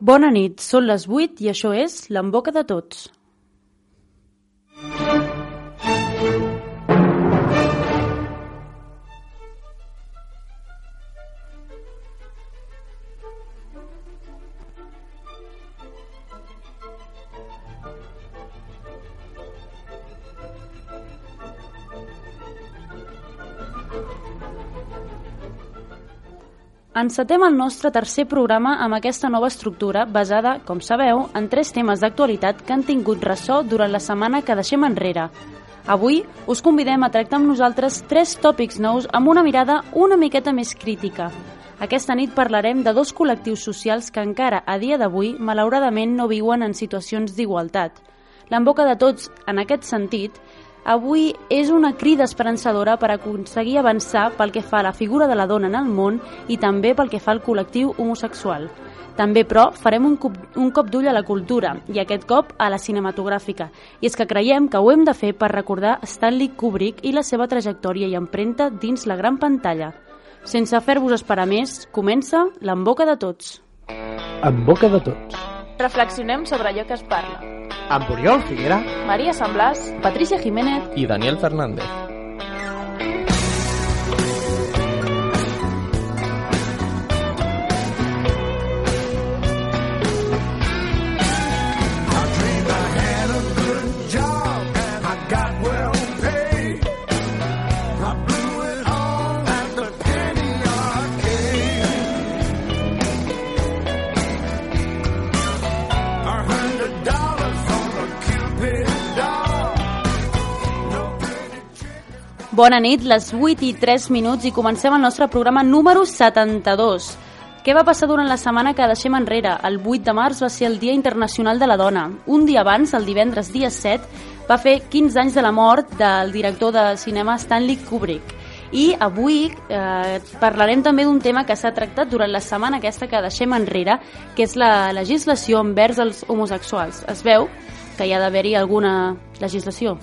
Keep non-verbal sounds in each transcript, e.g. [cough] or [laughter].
Bona nit, són les 8 i això és l'En Boca de Tots. Encetem el nostre tercer programa amb aquesta nova estructura basada, com sabeu, en tres temes d'actualitat que han tingut ressò durant la setmana que deixem enrere. Avui us convidem a tractar amb nosaltres tres tòpics nous amb una mirada una miqueta més crítica. Aquesta nit parlarem de dos col·lectius socials que encara a dia d'avui malauradament no viuen en situacions d'igualtat. L'emboca de tots, en aquest sentit, avui és una crida esperançadora per aconseguir avançar pel que fa a la figura de la dona en el món i també pel que fa al col·lectiu homosexual. També, però, farem un cop, un cop d'ull a la cultura, i aquest cop a la cinematogràfica. I és que creiem que ho hem de fer per recordar Stanley Kubrick i la seva trajectòria i empremta dins la gran pantalla. Sense fer-vos esperar més, comença l'En Boca de Tots. En boca de tots. Reflexionem sobre allò que es parla. Amb Oriol Figuera. Maria Sant Blas, Patricia Jiménez, i Daniel Fernández. Bona nit, les 8 i 3 minuts i comencem el nostre programa número 72. Què va passar durant la setmana que deixem enrere? El 8 de març va ser el Dia Internacional de la Dona. Un dia abans, el divendres dia 7, va fer 15 anys de la mort del director de cinema Stanley Kubrick. I avui eh, parlarem també d'un tema que s'ha tractat durant la setmana aquesta que deixem enrere, que és la legislació envers els homosexuals. Es veu que hi ha d'haver-hi alguna legislació.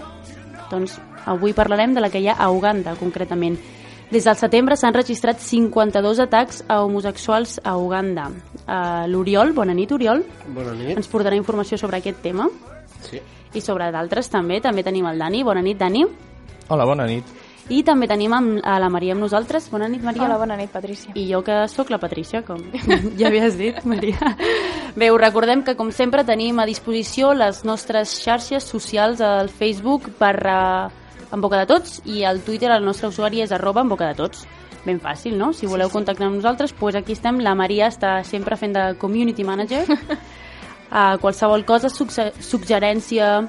Doncs avui parlarem de la que hi ha a Uganda, concretament. Des del setembre s'han registrat 52 atacs a homosexuals a Uganda. Uh, L'Oriol, bona nit, Oriol. Bona nit. Ens portarà informació sobre aquest tema Sí. i sobre d'altres també. També tenim el Dani. Bona nit, Dani. Hola, bona nit. I també tenim amb, a la Maria amb nosaltres. Bona nit, Maria. Hola, bona nit, Patrícia. I jo que sóc la Patricia, com [laughs] ja havies dit, Maria. Bé, us recordem que, com sempre, tenim a disposició les nostres xarxes socials al Facebook per uh, En Boca de Tots i al Twitter el nostre usuari és arroba En Boca de Tots. Ben fàcil, no? Si voleu contactar amb nosaltres, doncs aquí estem. La Maria està sempre fent de community manager. Uh, [laughs] qualsevol cosa, sugge- suggerència,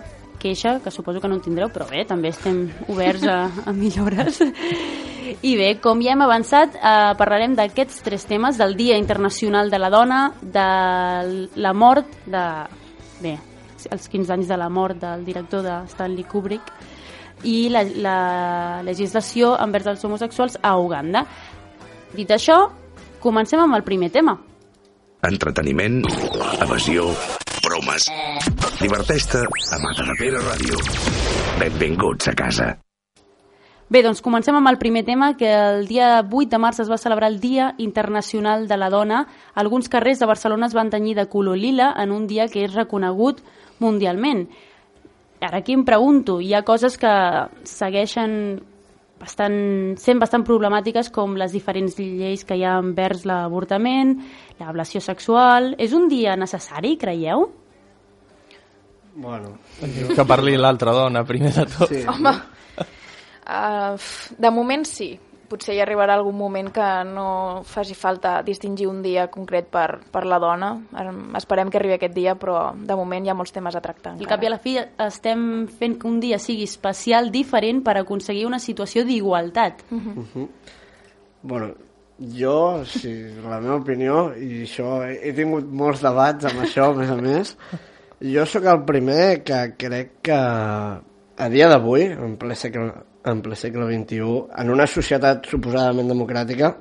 queixa, que suposo que no en tindreu, però bé, també estem oberts a, a millores. I bé, com ja hem avançat, eh, parlarem d'aquests tres temes, del Dia Internacional de la Dona, de la mort de... Bé, els 15 anys de la mort del director de Stanley Kubrick i la, la legislació envers els homosexuals a Uganda. Dit això, comencem amb el primer tema. Entreteniment, evasió, bromes. Diverteix-te a Matadepera Ràdio. Benvinguts a casa. Bé, doncs comencem amb el primer tema, que el dia 8 de març es va celebrar el Dia Internacional de la Dona. Alguns carrers de Barcelona es van tenyir de color lila en un dia que és reconegut mundialment. Ara aquí em pregunto, hi ha coses que segueixen bastant, sent bastant problemàtiques com les diferents lleis que hi ha envers l'avortament, l'ablació sexual... És un dia necessari, creieu? Bueno, Que parli l'altra dona, primer de tot. sí. Home, uh, de moment sí. Potser hi arribarà algun moment que no faci falta distingir un dia concret per, per la dona. Em- Esperem que arribi aquest dia, però de moment hi ha molts temes a tractar. Al cap i a la fi estem fent que un dia sigui especial, diferent, per aconseguir una situació d'igualtat. Bueno, jo, sí, la meva opinió, i això, he, he tingut molts debats amb això, a més a més, jo sóc el primer que crec que a dia d'avui, en ple segle, en ple segle XXI, en una societat suposadament democràtica,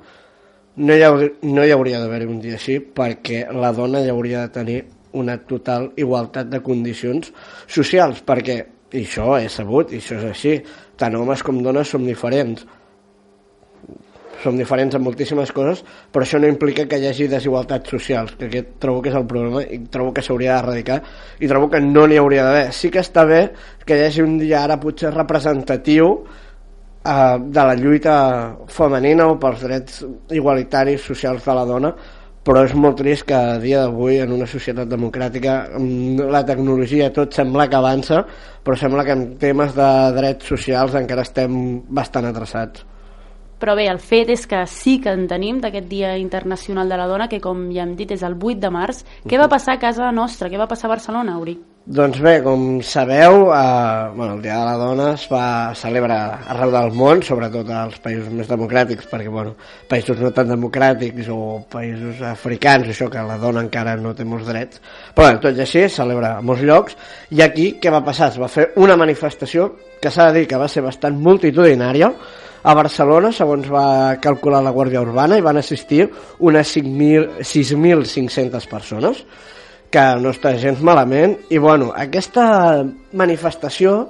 no hi, hauria, no hi hauria d'haver un dia així perquè la dona ja hauria de tenir una total igualtat de condicions socials, perquè, i això és sabut, i això és així, tant homes com dones som diferents. Som diferents en moltíssimes coses, però això no implica que hi hagi desigualtats socials, que aquest trobo que és el problema i trobo que s'hauria d'erradicar i trobo que no n'hi hauria d'haver. Sí que està bé que hi hagi un dia ara potser representatiu eh, de la lluita femenina o pels drets igualitaris socials de la dona, però és molt trist que a dia d'avui en una societat democràtica mm, la tecnologia tot sembla que avança però sembla que en temes de drets socials encara estem bastant atrasats Però bé, el fet és que sí que en tenim d'aquest Dia Internacional de la Dona, que com ja hem dit és el 8 de març. Què va passar a casa nostra? Què va passar a Barcelona, Uri? Doncs bé, com sabeu, eh, bueno, el Dia de la Dona es va celebrar arreu del món, sobretot als països més democràtics, perquè bueno, països no tan democràtics o països africans, això que la dona encara no té molts drets, però bueno, tot i així es celebra a molts llocs, i aquí què va passar? Es va fer una manifestació que s'ha de dir que va ser bastant multitudinària, a Barcelona, segons va calcular la Guàrdia Urbana, hi van assistir unes 6.500 persones, que no està gens malament, i bueno, aquesta manifestació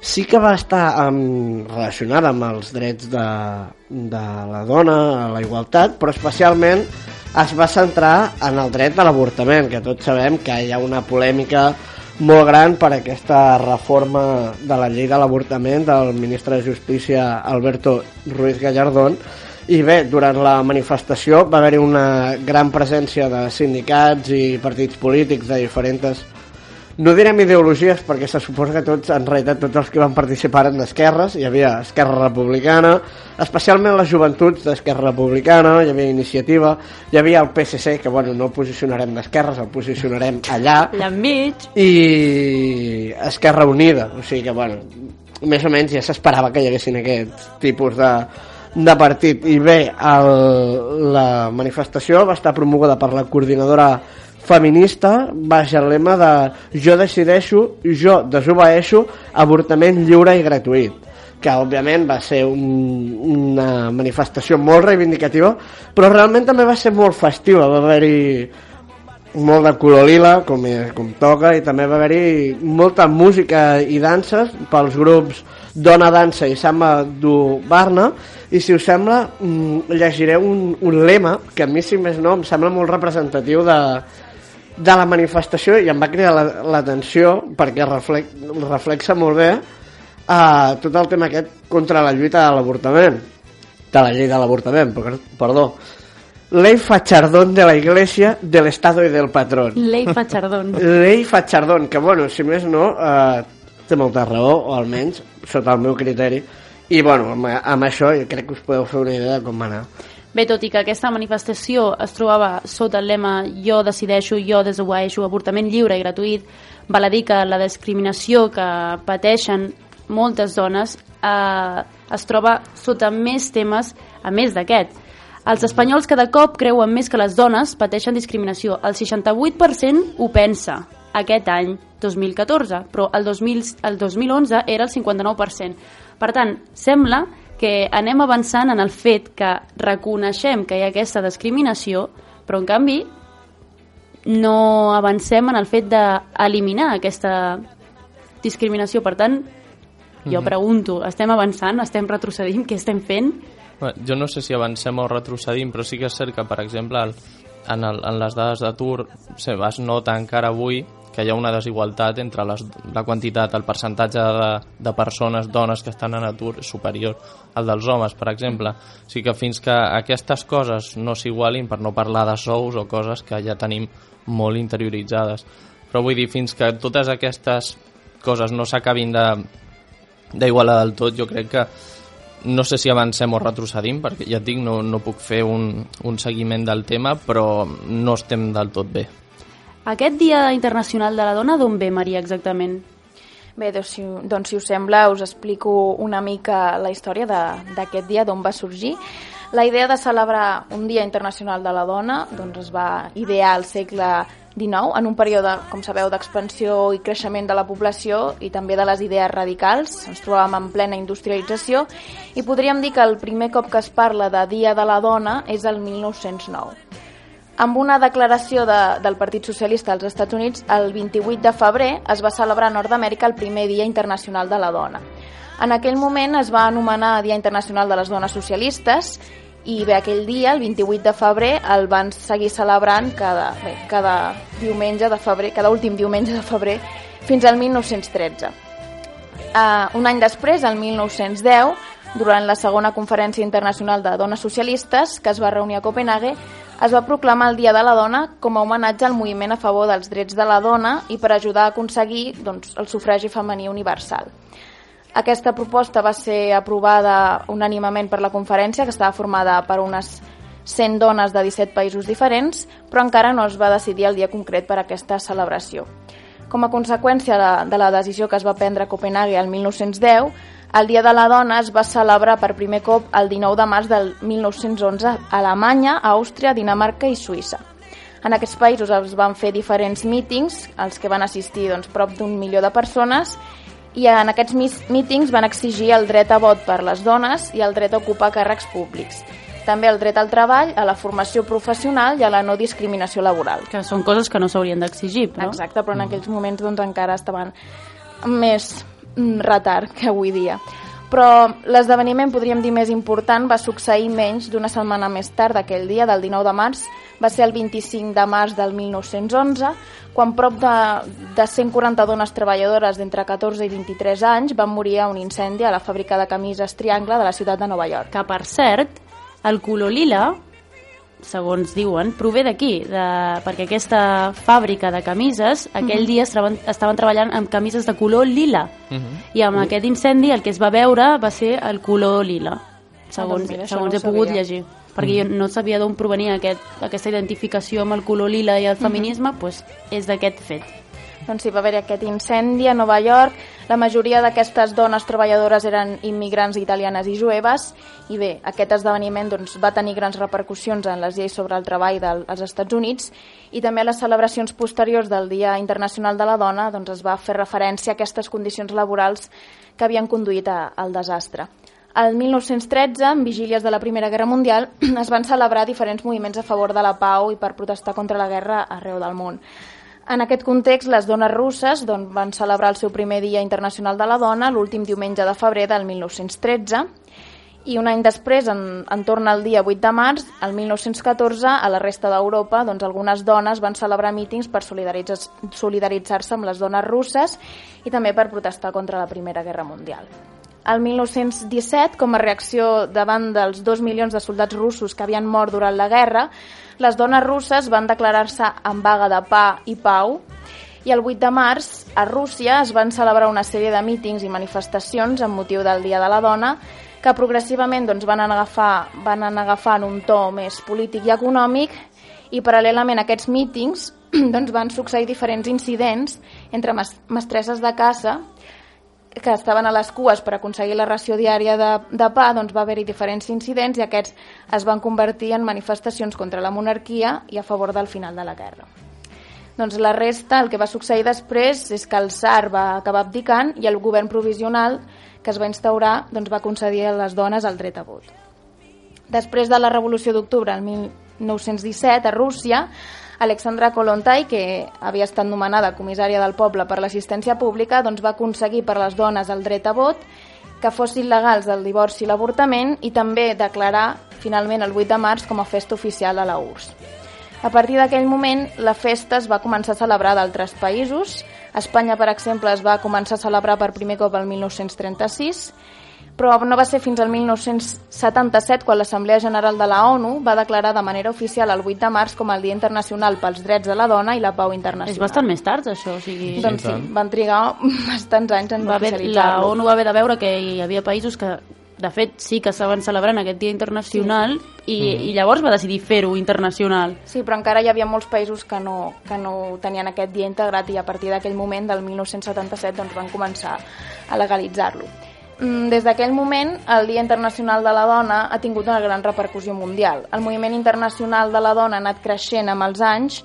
sí que va estar um, relacionada amb els drets de, de la dona, a la igualtat, però especialment es va centrar en el dret de l'avortament, que tots sabem que hi ha una polèmica molt gran per aquesta reforma de la llei de l'avortament del ministre de Justícia Alberto Ruiz Gallardón. I bé, durant la manifestació va haver-hi una gran presència de sindicats i partits polítics de diferents no direm ideologies perquè se suposa que tots, en realitat tots els que van participar eren d'esquerres, hi havia Esquerra Republicana, especialment les joventuts d'Esquerra Republicana, hi havia Iniciativa, hi havia el PSC, que bueno, no el posicionarem d'esquerres, el posicionarem allà, Allà enmig. i Esquerra Unida, o sigui que bueno, més o menys ja s'esperava que hi haguessin aquest tipus de, de partit. I bé, el, la manifestació va estar promoguda per la coordinadora feminista baix el lema de jo decideixo, jo desobeeixo avortament lliure i gratuït que òbviament va ser un, una manifestació molt reivindicativa però realment també va ser molt festiva. Va haver-hi molt de color lila, com, com toca, i també va haver-hi molta música i danses pels grups Dona Dansa i Samba du Barna, i si us sembla, mm, llegiré un, un lema que a mi, si més no, em sembla molt representatiu de, de la manifestació i em va cridar l'atenció la, perquè reflex, reflexa molt bé uh, tot el tema aquest contra la lluita de l'avortament, de la llei de l'avortament, perdó. Ley Fachardón de la Iglesia, del Estado y del Patrón. Ley Fachardón. Ley [laughs] Fachardón, que bueno, si més no, eh, té molta raó, o almenys, sota el meu criteri, i bueno, amb, amb això crec que us podeu fer una idea de com va anar. Bé, tot i que aquesta manifestació es trobava sota el lema jo decideixo, jo desobeeixo, avortament lliure i gratuït, val a dir que la discriminació que pateixen moltes dones eh, es troba sota més temes a més d'aquest. Els espanyols cada cop creuen més que les dones pateixen discriminació. El 68% ho pensa aquest any 2014, però el, 2000, el 2011 era el 59%. Per tant, sembla que anem avançant en el fet que reconeixem que hi ha aquesta discriminació, però en canvi no avancem en el fet d'eliminar aquesta discriminació. Per tant, jo pregunto, estem avançant, estem retrocedint, què estem fent? Bé, jo no sé si avancem o retrocedim, però sí que és cert que, per exemple, en, el, en les dades d'atur es nota encara avui que hi ha una desigualtat entre les, la quantitat, el percentatge de, de persones, dones que estan en atur superior al dels homes, per exemple. O sigui que fins que aquestes coses no s'igualin, per no parlar de sous o coses que ja tenim molt interioritzades. Però vull dir, fins que totes aquestes coses no s'acabin d'igualar de, del tot, jo crec que no sé si avancem o retrocedim, perquè ja et dic, no, no puc fer un, un seguiment del tema, però no estem del tot bé. Aquest Dia Internacional de la Dona d'on ve, Maria, exactament? Bé, doncs si, doncs, si us sembla, us explico una mica la història d'aquest dia, d'on va sorgir. La idea de celebrar un Dia Internacional de la Dona doncs, es va idear al segle XIX, en un període, com sabeu, d'expansió i creixement de la població i també de les idees radicals. Ens trobàvem en plena industrialització i podríem dir que el primer cop que es parla de Dia de la Dona és el 1909. Amb una declaració de, del Partit Socialista als Estats Units, el 28 de febrer es va celebrar a Nord-Amèrica el primer Dia Internacional de la Dona. En aquell moment es va anomenar Dia Internacional de les Dones Socialistes i bé, aquell dia, el 28 de febrer, el van seguir celebrant cada, bé, cada diumenge de febrer, cada últim diumenge de febrer, fins al 1913. Uh, un any després, el 1910, durant la segona conferència internacional de dones socialistes, que es va reunir a Copenhague, es va proclamar el Dia de la Dona com a homenatge al moviment a favor dels drets de la dona i per ajudar a aconseguir doncs, el sufragi femení universal. Aquesta proposta va ser aprovada unànimament per la conferència, que estava formada per unes 100 dones de 17 països diferents, però encara no es va decidir el dia concret per a aquesta celebració. Com a conseqüència de, de la decisió que es va prendre a Copenhague el 1910, el Dia de la Dona es va celebrar per primer cop el 19 de març del 1911 a Alemanya, Àustria, Dinamarca i Suïssa. En aquests països es van fer diferents mítings, als que van assistir doncs, prop d'un milió de persones, i en aquests mítings van exigir el dret a vot per les dones i el dret a ocupar càrrecs públics. També el dret al treball, a la formació professional i a la no discriminació laboral. Que són coses que no s'haurien d'exigir, però... Exacte, però en aquells moments doncs, encara estaven més mm, retard que avui dia. Però l'esdeveniment, podríem dir, més important va succeir menys d'una setmana més tard d'aquell dia, del 19 de març, va ser el 25 de març del 1911, quan prop de, de 140 dones treballadores d'entre 14 i 23 anys van morir a un incendi a la fàbrica de camises Triangle de la ciutat de Nova York. Que, per cert, el color lila segons diuen, prové d'aquí, de... perquè aquesta fàbrica de camises aquell mm -hmm. dia estaven, estaven treballant amb camises de color lila mm -hmm. i amb uh. aquest incendi el que es va veure va ser el color lila, segons, ah, doncs segons no he pogut llegir perquè mm. jo no sabia d'on provenia aquest, aquesta identificació amb el color lila i el feminisme, mm -hmm. pues, és d'aquest fet doncs sí, va haver aquest incendi a Nova York. La majoria d'aquestes dones treballadores eren immigrants italianes i jueves i bé, aquest esdeveniment doncs, va tenir grans repercussions en les lleis sobre el treball dels Estats Units i també a les celebracions posteriors del Dia Internacional de la Dona doncs, es va fer referència a aquestes condicions laborals que havien conduït a, al desastre. El 1913, en vigílies de la Primera Guerra Mundial, [clears throat] es van celebrar diferents moviments a favor de la pau i per protestar contra la guerra arreu del món. En aquest context, les dones russes doncs, van celebrar el seu primer Dia Internacional de la Dona l'últim diumenge de febrer del 1913 i un any després, en, en torn al dia 8 de març, el 1914, a la resta d'Europa, doncs, algunes dones van celebrar mítings per solidaritzar-se solidaritzar amb les dones russes i també per protestar contra la Primera Guerra Mundial. El 1917, com a reacció davant dels dos milions de soldats russos que havien mort durant la guerra, les dones russes van declarar-se en vaga de pa i pau i el 8 de març a Rússia es van celebrar una sèrie de mítings i manifestacions amb motiu del Dia de la Dona que progressivament doncs, van, anar agafar, van anar agafant un to més polític i econòmic i paral·lelament a aquests mítings [clears throat] doncs, van succeir diferents incidents entre mestresses de caça que estaven a les cues per aconseguir la ració diària de, de pa, doncs va haver-hi diferents incidents i aquests es van convertir en manifestacions contra la monarquia i a favor del final de la guerra. Doncs la resta, el que va succeir després és que el SAR va acabar abdicant i el govern provisional que es va instaurar doncs, va concedir a les dones el dret a vot. Després de la Revolució d'Octubre, el 1917, a Rússia, Alexandra Kolontai, que havia estat nomenada comissària del poble per l'assistència pública, doncs va aconseguir per les dones el dret a vot, que fossin legals el divorci i l'avortament i també declarar finalment el 8 de març com a festa oficial a la URSS. A partir d'aquell moment, la festa es va començar a celebrar d'altres països. Espanya, per exemple, es va començar a celebrar per primer cop el 1936 però no va ser fins al 1977 quan l'Assemblea General de la ONU va declarar de manera oficial el 8 de març com el Dia Internacional pels Drets de la Dona i la Pau Internacional. És bastant més tard, això. O sigui... Sí, doncs sí, van trigar bastants anys en oficialitzar-lo. La ONU va haver de veure que hi havia països que de fet sí que estaven celebrant aquest dia internacional sí. i, mm. i llavors va decidir fer-ho internacional. Sí, però encara hi havia molts països que no, que no tenien aquest dia integrat i a partir d'aquell moment, del 1977, doncs van començar a legalitzar-lo. Mm, des d'aquell moment, el Dia Internacional de la Dona ha tingut una gran repercussió mundial. El moviment internacional de la dona ha anat creixent amb els anys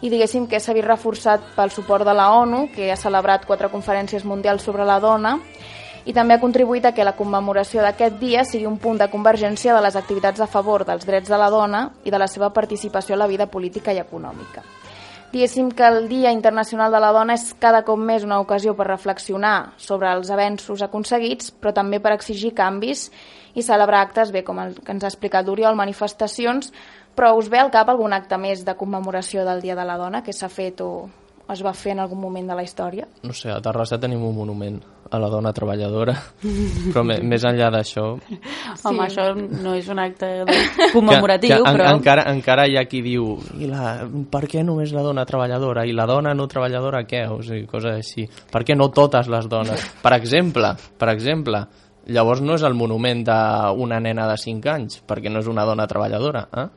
i diguéssim que s'ha vist reforçat pel suport de la ONU, que ha celebrat quatre conferències mundials sobre la dona, i també ha contribuït a que la commemoració d'aquest dia sigui un punt de convergència de les activitats a favor dels drets de la dona i de la seva participació a la vida política i econòmica. Diguéssim que el Dia Internacional de la Dona és cada cop més una ocasió per reflexionar sobre els avenços aconseguits, però també per exigir canvis i celebrar actes, bé, com el que ens ha explicat l'Oriol, manifestacions, però us ve al cap algun acte més de commemoració del Dia de la Dona que s'ha fet o es va fer en algun moment de la història? No sé, a Terrassa tenim un monument a la dona treballadora, però me, més enllà d'això... Home, això no és un acte commemoratiu, que, que en, però... Encara, encara hi ha qui diu I la, per què només la dona treballadora? I la dona no treballadora què? O sigui, coses així. Per què no totes les dones? Per exemple, per exemple, llavors no és el monument d'una nena de 5 anys, perquè no és una dona treballadora, eh?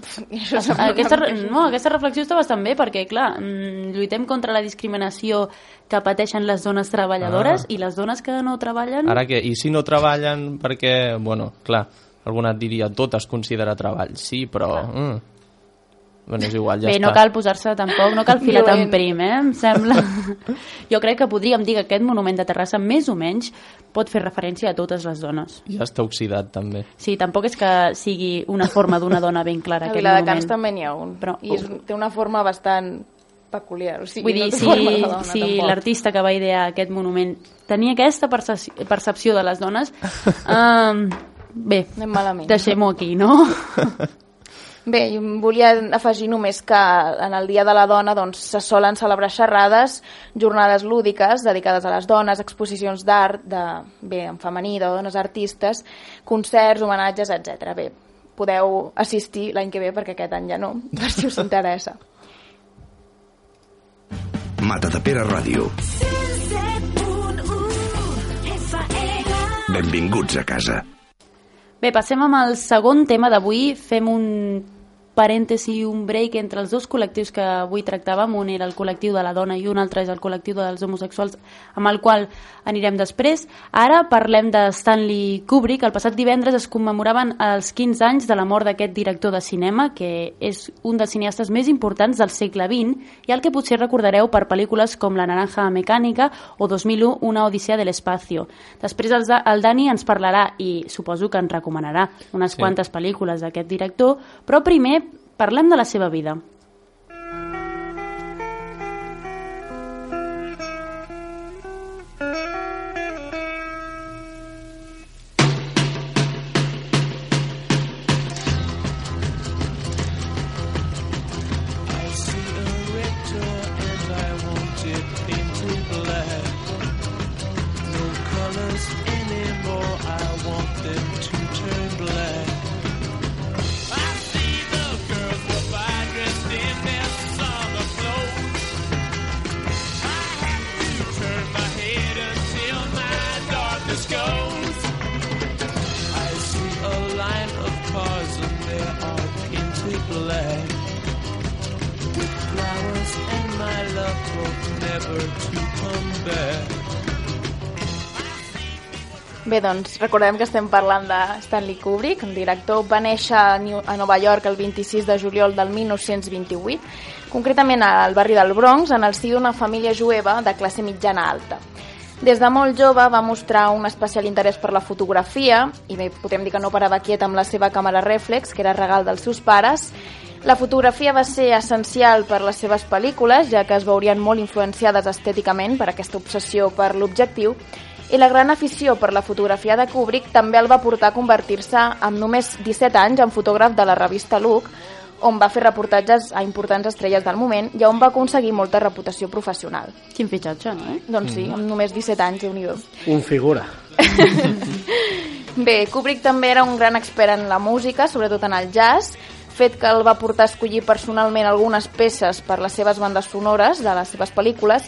[laughs] Aquesta, no, aquesta reflexió està bastant bé perquè, clar, mm, lluitem contra la discriminació que pateixen les dones treballadores Ah. i les dones que no treballen... Ara que, i si no treballen perquè, bueno, clar, alguna et diria tot es considera treball, sí, però... Mm, bueno, és igual, ja Bé, està. no cal posar-se tampoc, no cal [laughs] filar tan prim, eh? Em sembla... Jo crec que podríem dir que aquest monument de Terrassa, més o menys, pot fer referència a totes les dones. Ja està oxidat, també. Sí, tampoc és que sigui una forma d'una dona ben clara, A aquest Viladecans monument. també n'hi ha un, Però- i és, té una forma bastant peculiar. O sigui, Vull dir, no si, dona, si l'artista que va idear aquest monument tenia aquesta percepció, percepció de les dones, [laughs] um, bé, deixem-ho aquí, no? [laughs] Bé, volia afegir només que en el Dia de la Dona doncs, se solen celebrar xerrades, jornades lúdiques dedicades a les dones, exposicions d'art, de, bé, en femení, de dones artistes, concerts, homenatges, etc. Bé, podeu assistir l'any que ve perquè aquest any ja no, [laughs] per si us interessa. Mata de Pere Ràdio. Benvinguts a casa. Bé, passem amb el segon tema d'avui. Fem un parèntesi, un break entre els dos col·lectius que avui tractàvem. Un era el col·lectiu de la dona i un altre és el col·lectiu dels homosexuals, amb el qual anirem després. Ara parlem de Stanley Kubrick. El passat divendres es commemoraven els 15 anys de la mort d'aquest director de cinema, que és un dels cineastes més importants del segle XX i el que potser recordareu per pel·lícules com La naranja mecànica o 2001, Una odissea de l'espacio. Després el, el Dani ens parlarà i suposo que ens recomanarà unes Sí. quantes pel·lícules d'aquest director, però primer parlem de la seva vida. Doncs recordem que estem parlant de Stanley Kubrick, el director va néixer a, Nova York el 26 de juliol del 1928, concretament al barri del Bronx, en el si d'una família jueva de classe mitjana alta. Des de molt jove va mostrar un especial interès per la fotografia, i bé, podem dir que no parava quiet amb la seva càmera reflex, que era regal dels seus pares. La fotografia va ser essencial per les seves pel·lícules, ja que es veurien molt influenciades estèticament per aquesta obsessió per l'objectiu, i la gran afició per la fotografia de Kubrick també el va portar a convertir-se amb només 17 anys en fotògraf de la revista Look, on va fer reportatges a importants estrelles del moment i on va aconseguir molta reputació professional. Quin fitxatge, no? Eh? Doncs sí, amb només 17 anys, déu nhi Un figura. [laughs] Bé, Kubrick també era un gran expert en la música, sobretot en el jazz, fet que el va portar a escollir personalment algunes peces per les seves bandes sonores de les seves pel·lícules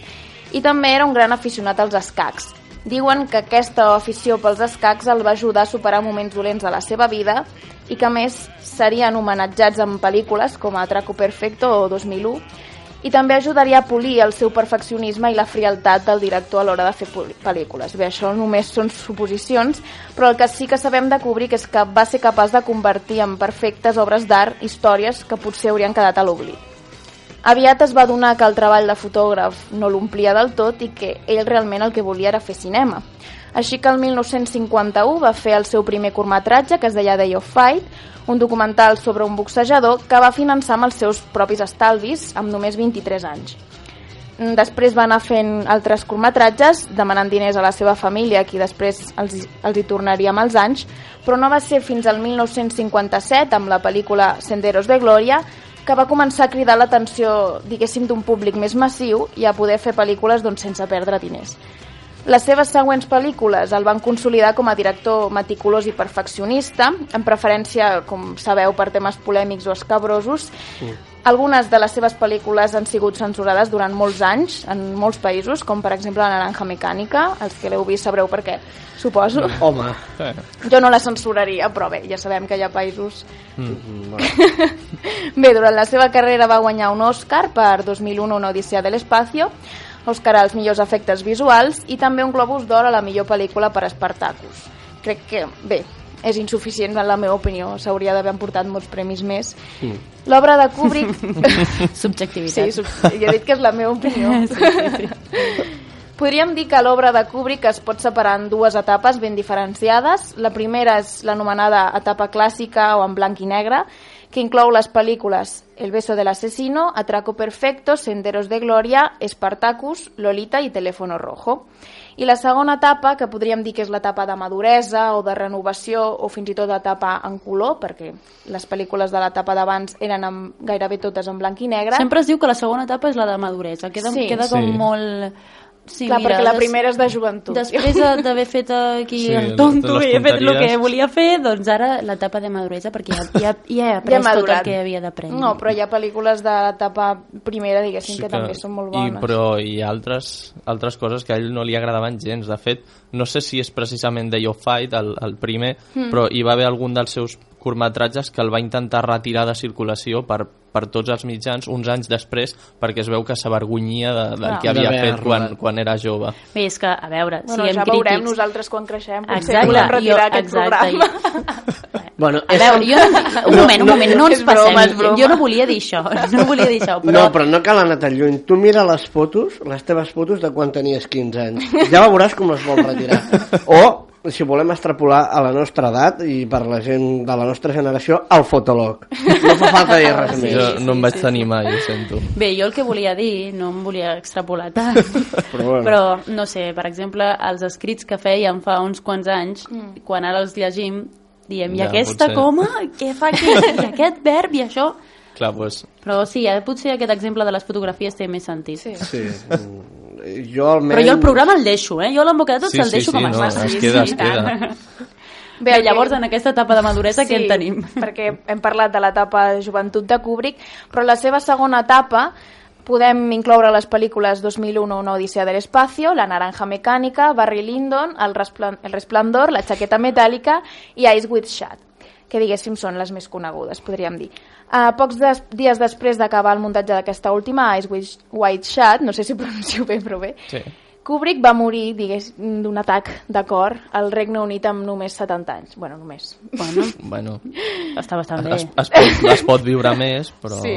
i també era un gran aficionat als escacs. Diuen que aquesta afició pels escacs el va ajudar a superar moments dolents de la seva vida i que més serien homenatjats en pel·lícules com Atraco Perfecto o 2001 i també ajudaria a polir el seu perfeccionisme i la frialtat del director a l'hora de fer pel·lícules. Bé, això només són suposicions, però el que sí que sabem de Kubrick és que va ser capaç de convertir en perfectes obres d'art històries que potser haurien quedat a l'oblit. Aviat es va donar que el treball de fotògraf no l'omplia del tot i que ell realment el que volia era fer cinema. Així que el 1951 va fer el seu primer curtmetratge, que es deia Day of Fight, un documental sobre un boxejador que va finançar amb els seus propis estalvis amb només 23 anys. Després va anar fent altres curtmetratges, demanant diners a la seva família, qui després els, els hi tornaria amb els anys, però no va ser fins al 1957, amb la pel·lícula Senderos de Glòria, que va començar a cridar l'atenció, diguéssim, d'un públic més massiu i a poder fer pel·lícules doncs, sense perdre diners. Les seves següents pel·lícules el van consolidar com a director meticulós i perfeccionista, en preferència, com sabeu, per temes polèmics o escabrosos. Algunes de les seves pel·lícules han sigut censurades durant molts anys en molts països, com per exemple La naranja mecànica, els que l'heu vist sabreu per què, suposo. Home, [laughs] Jo no la censuraria, però bé, ja sabem que hi ha països... Mm. [laughs] Bé, durant la seva carrera va guanyar un Oscar per 2001 Una odissea de l'espacio, Oscar als millors efectes visuals i també un Globus d'Or a la millor pel·lícula per Spartacus. Crec que, bé, és insuficient en la meva opinió, s'hauria d'haver emportat molts premis més. Mm. L'obra de Kubrick... [laughs] Subjectivitat. Sí, sub- ja he dit que és la meva opinió. [laughs] Sí, sí, sí. Podríem dir que l'obra de Kubrick es pot separar en dues etapes ben diferenciades. La primera és l'anomenada etapa clàssica o en blanc i negre, que inclou les pel·lícules El beso del asesino, Atraco perfecto, Senderos de gloria, Spartacus, Lolita i Teléfono rojo. I la segona etapa, que podríem dir que és l'etapa de maduresa o de renovació o fins i tot etapa en color, perquè les pel·lícules de l'etapa d'abans eren en, gairebé totes en blanc i negre. Sempre es diu que la segona etapa és la de maduresa. Queda, Sí. queda com Sí. molt... Sí, Clar, mira, perquè la des- primera és de joventut. Després de- d'haver fet aquí Sí, el tonto i he fet el que volia fer, doncs ara l'etapa de maduresa, perquè ja, ja, ja he Ja après he tot el que havia d'aprendre. No, però hi ha pel·lícules de l'etapa primera, diguéssim, que, també són molt bones. I, però hi ha altres, altres coses que a ell no li agradaven gens. De fet, no sé si és precisament Day of Fight, el, el primer, Hmm. però hi va haver algun dels seus curtmetratges que el va intentar retirar de circulació per, per tots els mitjans uns anys després perquè es veu que s'avergonyia de, del Clar. que havia fet quan, rodat. quan era jove. Bé, és que, a veure, Bueno, siguem ja veurem crítics. nosaltres quan creixem, potser Exacte, volem retirar jo- aquest exacte, programa. [laughs] bueno, A veure, jo no, un moment, un moment, no ens És broma, passem. és broma. Jo no volia dir això, [laughs] no volia dir això, però... No, però no cal anar tan lluny. Tu mira les fotos, les teves fotos de quan tenies 15 anys. Ja veuràs com les vols retirar. [laughs] O, si volem extrapolar a la nostra edat i per la gent de la nostra generació, al fotolog. No fa falta dir res Sí, més. jo sí, no em vaig sí, tenir mai, ho sento. Bé, jo el que volia dir, no em volia extrapolar tant, Però [laughs] bueno. però no sé, per exemple, els escrits que fèiem fa uns quants anys, quan ara els llegim, diem, i Ja, aquesta potser. coma, què fa aquí? I [laughs] aquest verb i això... Clar, doncs, Però sí, eh, potser aquest exemple de les fotografies té més sentit. Sí. Sí. mm, Jo almenys... Però jo el programa el deixo, eh? Jo l'embocadeta Sí, el sí, deixo sí, com no, està. es Sí, queda, sí, es queda. Bé, llavors, en aquesta etapa de maduresa, què en tenim? [laughs] perquè hem parlat de l'etapa de joventut de Kubrick, però la seva segona etapa podem incloure les pel·lícules 2001, Una odissea de l'espacio, La naranja mecànica, Barry Lyndon, El, Resplan el resplendor, La jaqueta metàl·lica i Ice with Shad que diguéssim són les més conegudes, podríem dir. Uh, pocs des dies després d'acabar el muntatge d'aquesta última, Ice White Shad, no sé si [laughs] pronuncio bé, però bé, Sí. Kubrick va morir, digués, d'un atac de cor al Regne Unit amb només 70 anys. Bueno, només. Bueno, [laughs] Bueno, està bastant bé. es, es, pot, es pot viure més, però... Sí.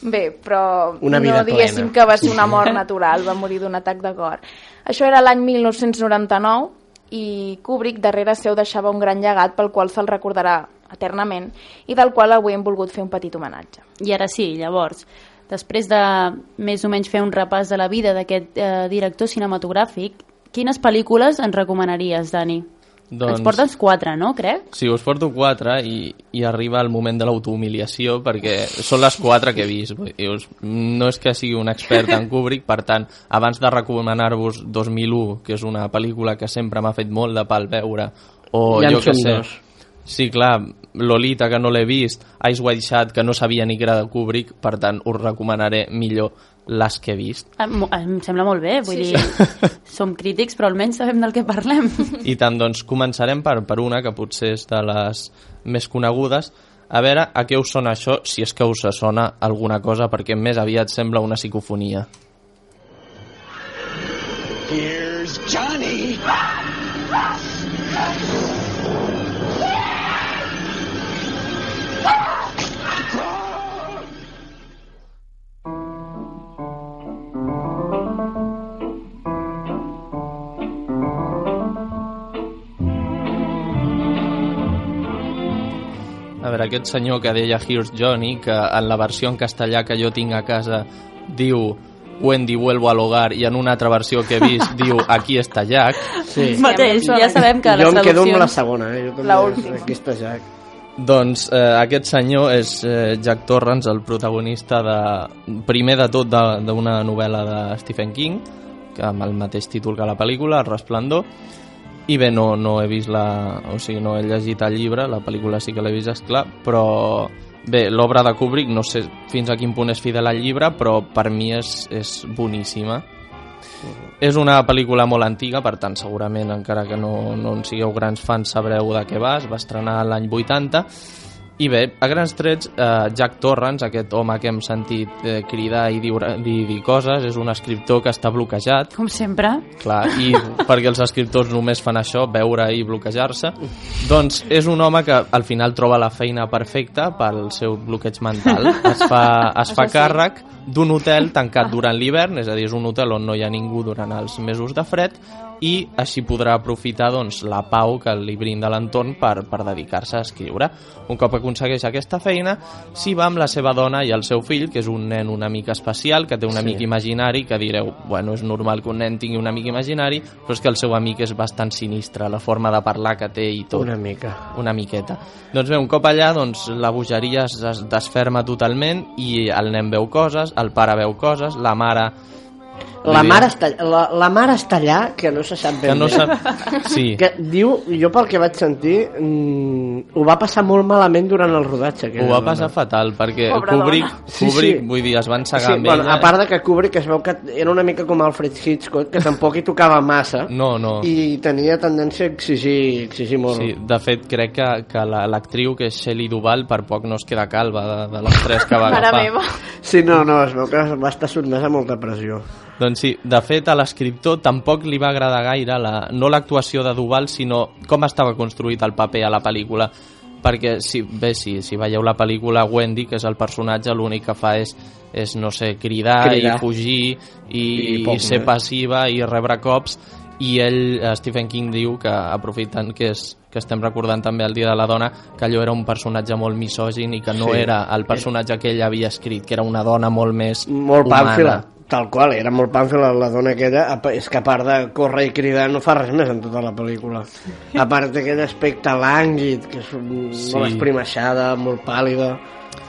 Bé, però Una vida no diguéssim plena. que va ser una mort natural, va morir d'un atac de cor. Això era l'any 1999 i Kubrick darrere seu deixava un gran llegat pel qual se'l recordarà eternament i del qual avui hem volgut fer un petit homenatge. I ara sí, llavors, després de més o menys fer un repàs de la vida d'aquest eh, director cinematogràfic, quines pel·lícules ens recomanaries, Dani? Doncs- Ens portes quatre, no, crec? Sí, us porto quatre i, i arriba el moment de l'autohumiliació perquè són les quatre que he vist. Us, no és que sigui un expert en Kubrick, per tant, abans de recomanar-vos 2001, que és una pel·lícula que sempre m'ha fet molt de pal veure, o jo que sé... dos. Sí, clar, Lolita, que no l'he vist, Ice White Shad, que no sabia ni que era de Kubrick, per tant, us recomanaré millor les que he vist. Em, em sembla molt bé, vull dir, [laughs] som crítics, però almenys sabem del que parlem. I tant, doncs, començarem per, per una que potser és de les més conegudes. A veure, a què us sona això, si és que us sona alguna cosa, perquè més aviat sembla una psicofonia. Here's Johnny. A veure, aquest senyor que deia Here's Johnny, que en la versió en castellà que jo tinc a casa diu Wendy vuelvo al hogar i en una altra versió que he vist diu Aquí està Jack. Sí. Mateix, ja sabem que jo les em quedo amb la segona, eh? Jo també, La última. Aquí està Jack. Doncs eh, aquest senyor és eh, Jack Torrance, el protagonista de, primer de tot de- d'una novel·la de Stephen King, que amb el mateix títol que la pel·lícula, El resplendor, i bé, no, no he vist la... o sigui, no he llegit el llibre, la pel·lícula sí que l'he vist, esclar, però bé, l'obra de Kubrick no sé fins a quin punt és fidel al llibre, però per mi és, és boníssima. És una pel·lícula molt antiga, per tant, segurament, encara que no, no en sigueu grans fans, sabreu de què va. Es va estrenar l'any 80. I bé, a grans trets, eh, Jack Torrance, aquest home que hem sentit eh, cridar i dir, dir, dir coses, és un escriptor que està bloquejat, Com sempre. clar, i [laughs] perquè els escriptors només fan això, veure i bloquejar-se, doncs és un home que al final troba la feina perfecta pel seu bloqueig mental. Es fa, [laughs] es fa càrrec d'un hotel tancat durant l'hivern, és a dir, és un hotel on no hi ha ningú durant els mesos de fred, i així podrà aprofitar doncs, la pau que li brinda l'entorn per, per dedicar-se a escriure. Un cop aconsegueix aquesta feina, s'hi va amb la seva dona i el seu fill, que és un nen una mica especial, que té un Sí. amic imaginari, que direu, bueno, és normal que un nen tingui un amic imaginari, però és que el seu amic és bastant sinistre, la forma de parlar que té i tot Una mica. una miqueta. Doncs bé, un cop allà, doncs, la bogeria es, es desferma totalment i el nen veu coses, el pare veu coses, la mare... La mare, està, la, la mare està allà, que no se sap ben Que no bé. sap... Sí, [laughs] Que diu, jo pel que vaig sentir, mm, ho va passar molt malament durant el rodatge. ho va dona. passar fatal, perquè Pobra Kubrick, dona. Sí, Kubrick sí. vull dir, es van Sí, segar amb bueno, ella... a part de que Kubrick es veu que era una mica com Alfred Hitchcock, que tampoc hi tocava massa, No, no. i tenia tendència a exigir, exigir molt. Sí, de fet, crec que, que la- l'actriu, que és Shelley Duvall, per poc no es queda calva de, de l'estrès que va [laughs] Mare agafar. meva. Sí, no, no, es veu que va estar sotmès a molta pressió. Doncs sí, de fet a l'escriptor tampoc li va agradar gaire la, no l'actuació de Duval, sinó com estava construït el paper a la pel·lícula perquè si, bé, si, si veieu la pel·lícula Wendy, que és el personatge, l'únic que fa és, és no sé, cridar, Cridar. i fugir i, I poc i ser més. passiva i rebre cops i ell, eh, Stephen King, diu que aprofitant que, és, que estem recordant també el Dia de la Dona, que allò era un personatge molt misògin i que no Sí. era el personatge que ell havia escrit, que era una dona molt més Molt humana. pàmfila, tal qual, era molt pàmfila la dona aquella, és que a part de córrer i cridar no fa res més en tota la pel·lícula. A part d'aquell aspecte lànguid, que és Sí. molt esprimaixada, molt pàl·lida,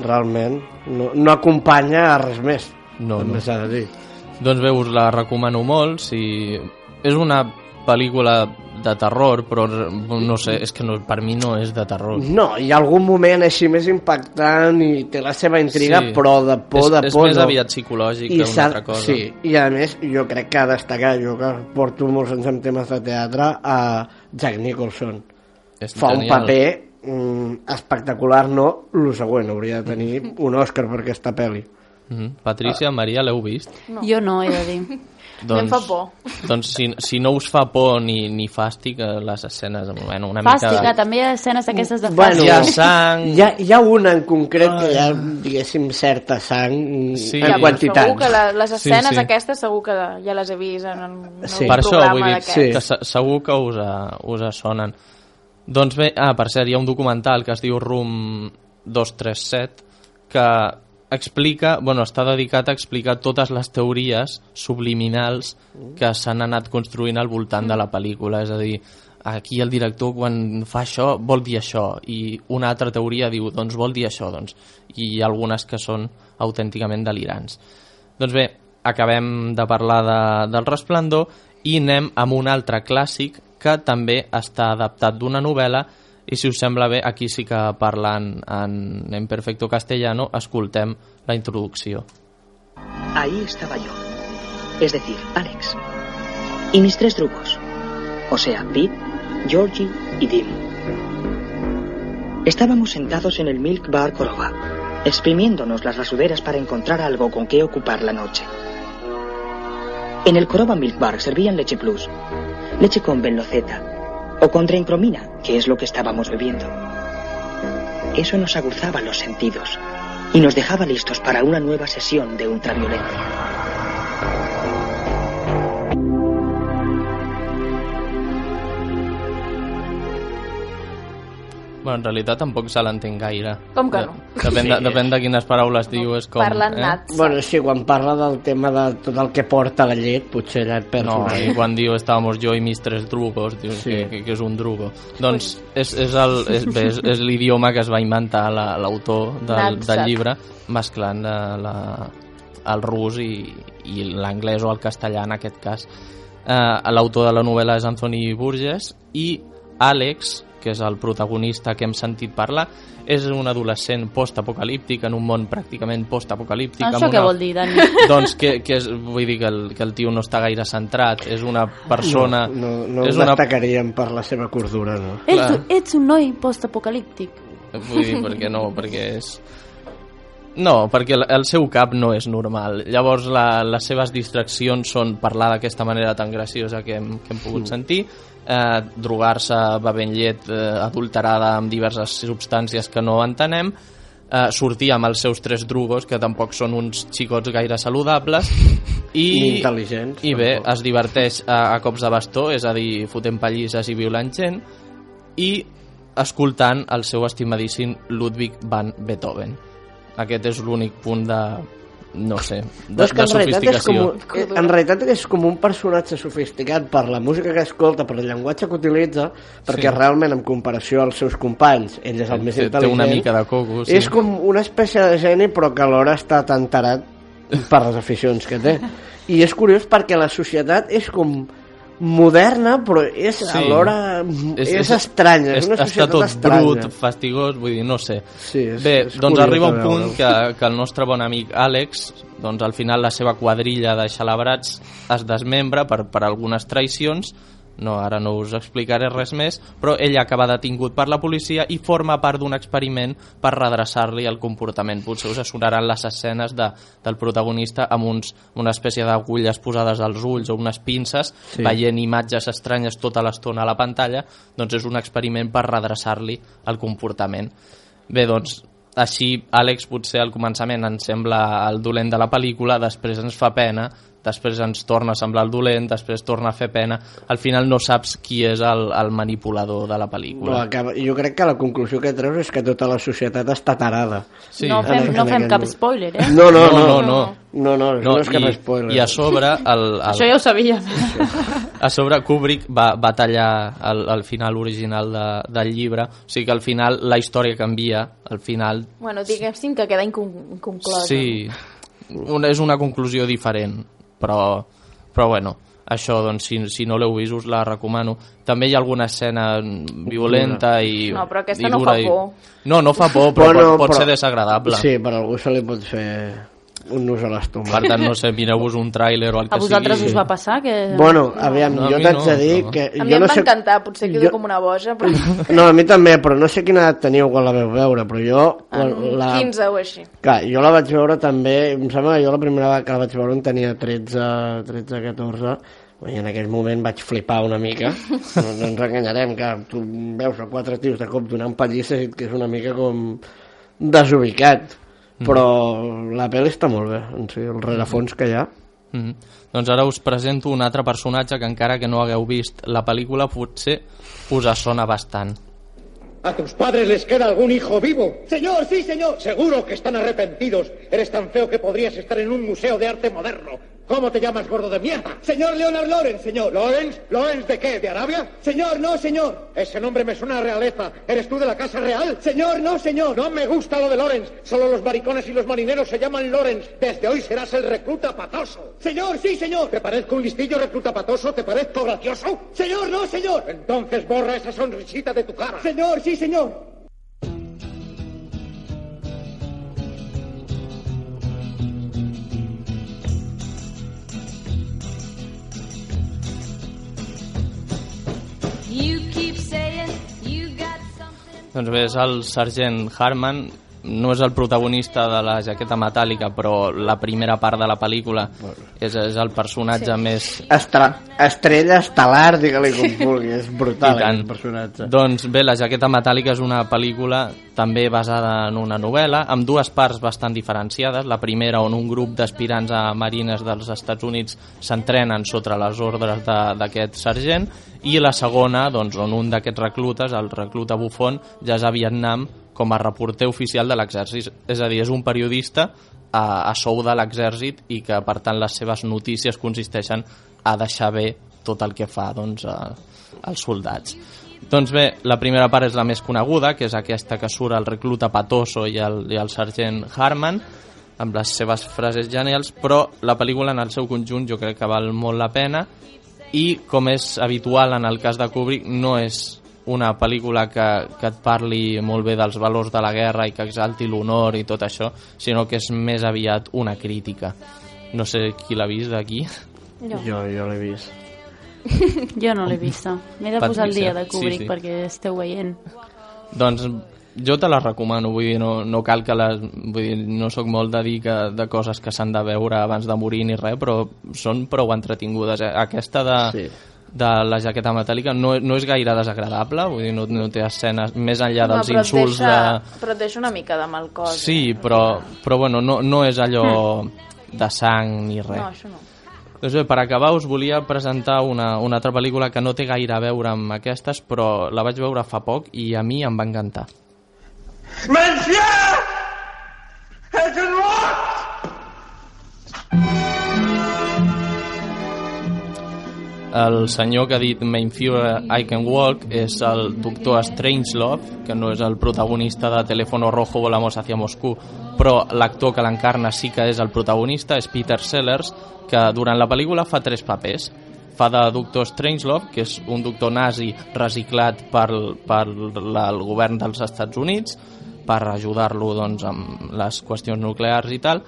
realment, no, no acompanya a res més, No, no. s'ha de dir. Doncs bé, us la recomano molt. Si... És una pel·lícula de terror, però no sé, és que no, per mi no és de terror. No, hi ha algun moment així més impactant i té la seva intriga, Sí. però de por, és, de és por més no. aviat psicològic que una altra cosa. Sí, i a més jo crec que ha de destacar, jo que porto molts anys en temes de teatre, a Jack Nicholson. És Fa un genial. paper mm, espectacular, no el següent, hauria de tenir [laughs] un Òscar per aquesta pel·li. Mhm. Patricia, Maria, l'heu vist? No. Jo no, he de dir. [laughs] Em fa por. Doncs si, si no us fa por ni, ni fàstic, eh, les escenes, bueno, una Fàstic, mica... clar, també hi ha escenes d'aquestes de Bueno, fàstic. Hi ha sang... Hi ha, hi ha una en concret que hi ha, diguéssim, certa sang Sí. en Ja, Segur que la, les Sí, escenes sí. aquestes segur que ja les he vist en, en un Sí. Per això programa vull dir d'aquests. Sí. que se- segur que us, a, us sonen. Doncs bé, ah, per cert, hi ha un documental que es diu Room 237 que explica, bueno, està dedicat a explicar totes les teories subliminals que s'han anat construint al voltant de la pel·lícula, és a dir, aquí el director quan fa això vol dir això i una altra teoria diu doncs vol dir això doncs. i hi ha algunes que són autènticament delirants doncs bé, acabem de parlar de, del resplendor i anem amb un altre clàssic que també està adaptat d'una novel·la i si us sembla bé, aquí sí que parlant en, perfecto castellano escoltem la introducció. Ahí estaba yo. Es decir, Alex. Y mis tres drugos. O sea, Pete, Georgie y Dim. Estábamos sentados en el Milk Bar Korova, exprimiéndonos las rasuderas para encontrar algo con qué ocupar la noche. En el Korova Milk Bar servían leche plus, leche con benloceta o con drencromina, que es lo que estábamos bebiendo. Eso nos aguzaba los sentidos y nos dejaba listos para una nueva sesión de ultraviolencia. Bueno, en realitat tampoc se l'entén gaire. Com que no? Depèn, de, depèn de quines paraules diu, és com... Parlen eh? nats. Bueno, sí, quan parla del tema de tot el que porta la llet, potser ja et perds No, una i quan diu estàvamos jo i mis tres drugos, diu Sí. que, que, és un drugo. Doncs és, és, el, és, bé, és, és l'idioma que es va inventar la- l'autor del, Natsat. del llibre, mesclant la, la, el rus i, i l'anglès o el castellà en aquest cas. Eh, L'autor de la novel·la és Anthony Burgess i Àlex, que és el protagonista que hem sentit parlar, és un adolescent post-apocalíptic en un món pràcticament post-apocalíptic. Això amb què una- vol dir, Dani? [laughs] doncs que, que és, vull dir que el, que el tio no està gaire centrat, és una persona... No, no, no és una, destacaríem per la seva cordura, no? Ets, ets un noi postapocalíptic. Vull dir, perquè no, perquè és... No, perquè el, el seu cap no és normal. Llavors la, les seves distraccions són parlar d'aquesta manera tan graciosa que hem, que hem pogut sentir, eh, drogar-se bevent llet eh, adulterada amb diverses substàncies que no entenem, eh, sortir amb els seus tres drugos, que tampoc són uns xicots gaire saludables, i, Ni intel·ligents, I bé, tampoc. es diverteix a, a cops de bastó, és a dir, fotent pallisses i violant gent, i escoltant el seu estimadíssim Ludwig van Beethoven. Aquest és l'únic punt de, no sé, de, és que de en realitat, és com, sofisticació. un- en realitat és com un personatge sofisticat per la música que escolta, per el llenguatge que utilitza, perquè Sí. realment, en comparació als seus companys, ell és el més Té- té intel·ligent. una mica de coco, sí. És com una espècie de geni, però que alhora està tan tarat per les aficions que té. [laughs] I és curiós perquè la societat és com moderna, però és Sí. alhora... És, és, estranya, és, una està societat tot estranya. brut, fastigós, vull dir, no sé. Sí, és, Bé, és doncs curiós arriba un punt que, que el nostre bon amic Àlex, doncs al final la seva quadrilla de xalabrats es desmembra per, per algunes traïcions, no, ara no us explicaré res més, però ell acaba detingut per la policia i forma part d'un experiment per redreçar-li el comportament. Potser us sonaran les escenes de, del protagonista amb uns, una espècie d'agulles posades als ulls o unes pinces, Sí. veient imatges estranyes tota l'estona a la pantalla, doncs és un experiment per redreçar-li el comportament. Bé, doncs, així Àlex potser al començament ens sembla el dolent de la pel·lícula, després ens fa pena, després ens torna a semblar el dolent, després torna a fer pena, al final no saps qui és el, el manipulador de la No, pel·lícula. acaba, jo crec que la conclusió que treus és que tota la societat està tarada. Sí. No fem, no fem cap moment. spoiler, eh? No, no, No, no. no, no. No, no, no, no és cap i, spoiler. I a sobre, el, el, Això ja ho sabíem. [laughs] a sobre Kubrick va, va tallar el, el final original de, del llibre, o sigui que al final la història canvia, al final Bueno, diguéssim que queda incon inconclosa. Sí, una, és una conclusió diferent, però, però bueno, això, doncs, si, si no l'heu vist, us la recomano. També hi ha alguna escena violenta i No, però aquesta i no fa i- por. No, no fa por, però Bueno, pot, pot però- ser desagradable. Sí, per algú se li pot fer un nus a l'estómac. Per tant, no sé, mireu-vos un tràiler o el que A vosaltres sigui. us va passar que... Bueno, aviam, No, a jo t'haig no, de dir no. que... A mi jo em no va sé... encantar, potser quedo jo- com una boja, però... [laughs] No, a mi també, però no sé quina edat teníeu quan la veu veure, però jo... Quan la... 15 o així. Clar, jo la vaig veure també, em sembla que jo la primera vegada que la vaig veure en tenia 13, 13 14, i en aquell moment vaig flipar una mica. No, no ens enganyarem, que tu veus a quatre tios de cop donant pallisses i que és una mica com desubicat. Però la pel·li està molt bé, en si, el rerefons que hi ha. Mm. Doncs ara us presento un altre personatge que encara que no hagueu vist la pel·lícula potser us sona bastant. ¿A tus padres les queda algún hijo vivo? Señor, sí, señor. Seguro que están arrepentidos. Eres tan feo que podrías estar en un museo de arte moderno. ¿Cómo te llamas, gordo de mierda? Señor Leonard Lorenz, señor. ¿Lorenz? ¿Lorenz de qué? ¿De Arabia? Señor, no, señor. Ese nombre me suena a realeza. ¿Eres tú de la Casa Real? Señor, no, señor. No me gusta lo de Lorenz. Solo los maricones y los marineros se llaman Lorenz. Desde hoy serás el recluta patoso. Señor, sí, señor. ¿Te parezco un listillo recluta patoso? ¿Te parezco gracioso? Señor, no, señor. Entonces borra esa sonrisita de tu cara. Señor, sí, señor. Doncs bé, és el sergent Harman no és el protagonista de la jaqueta metàl·lica, però la primera part de la pel·lícula és, és el personatge Sí. més... Estra estrella estel·lar, digue-li com vulgui, és brutal tant. aquest personatge. Doncs bé, La jaqueta metàl·lica és una pel·lícula també basada en una novel·la, amb dues parts bastant diferenciades. La primera, on un grup d'aspirants a marines dels Estats Units s'entrenen sota les ordres de- d'aquest sergent, i la segona, doncs, on un d'aquests reclutes, el recluta Buffon, ja és a Vietnam com a reporter oficial de l'exèrcit. És a dir, és un periodista a, a sou de l'exèrcit i que, per tant, les seves notícies consisteixen a deixar bé tot el que fa doncs, a, als soldats. Doncs bé, la primera part és la més coneguda, que és aquesta que surt el recluta Patoso i el, i el sergent Harman, amb les seves frases genials, però la pel·lícula en el seu conjunt jo crec que val molt la pena i, com és habitual en el cas de Kubrick, no és una pel·lícula que, que et parli molt bé dels valors de la guerra i que exalti l'honor i tot això, sinó que és més aviat una crítica. No sé qui l'ha vist d'aquí. Jo. Jo, jo l'he vist. [laughs] Jo no l'he vista. M'he de posar el dia de Kubrick sí, sí. perquè esteu veient. Doncs jo te la recomano, vull dir, no, no cal que les... Vull dir, no sóc molt de dir que, de coses que s'han de veure abans de morir ni res, però són prou entretingudes. Eh? Aquesta de, Sí. De la jaqueta metàl·lica no, no és gaire desagradable, vull dir, no, no té escenes més enllà dels et insults deixa, de... Però et deixa una mica de mal cos. Sí, però, però bueno, no, no és allò de sang ni res. No, això no. Doncs bé, per acabar us volia presentar una, una altra pel·lícula que no té gaire a veure amb aquestes, però la vaig veure fa poc i a mi em va encantar. Monsieur! És un mort! El senyor que ha dit Führer I Can Walk és el doctor Strangelove, que no és el protagonista de Teléfono Rojo Volamos hacia Moscú, però l'actor que l'encarna sí que és el protagonista, és Peter Sellers, que durant la pel·lícula fa tres papers. Fa de doctor Strangelove, que és un doctor nazi reciclat per, per la, el govern dels Estats Units, per ajudar-lo doncs, amb les qüestions nuclears i tal.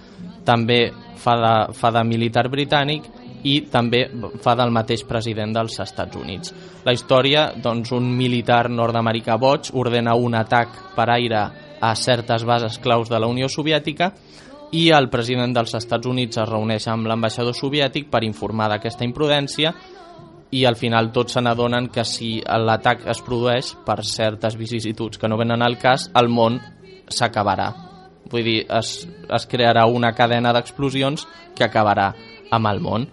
També fa de, fa de militar britànic i també fa del mateix president dels Estats Units. La història, doncs, un militar nord-americà boig ordena un atac per aire a certes bases claus de la Unió Soviètica i el president dels Estats Units es reuneix amb l'ambaixador soviètic per informar d'aquesta imprudència i al final tots se n'adonen que si l'atac es produeix per certes vicissituds que no venen al cas, el món s'acabarà. Vull dir, es, es crearà una cadena d'explosions que acabarà amb el món.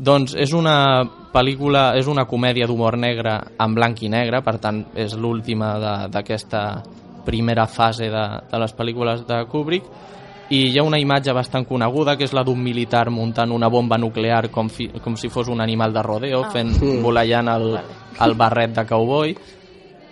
Doncs és una pel·lícula, és una comèdia d'humor negre en blanc i negre, per tant és l'última d'aquesta primera fase de, de les pel·lícules de Kubrick. I hi ha una imatge bastant coneguda que és la d'un militar muntant una bomba nuclear com, fi, com si fos un animal de rodeo Ah. fent volallant el, el barret de cowboy.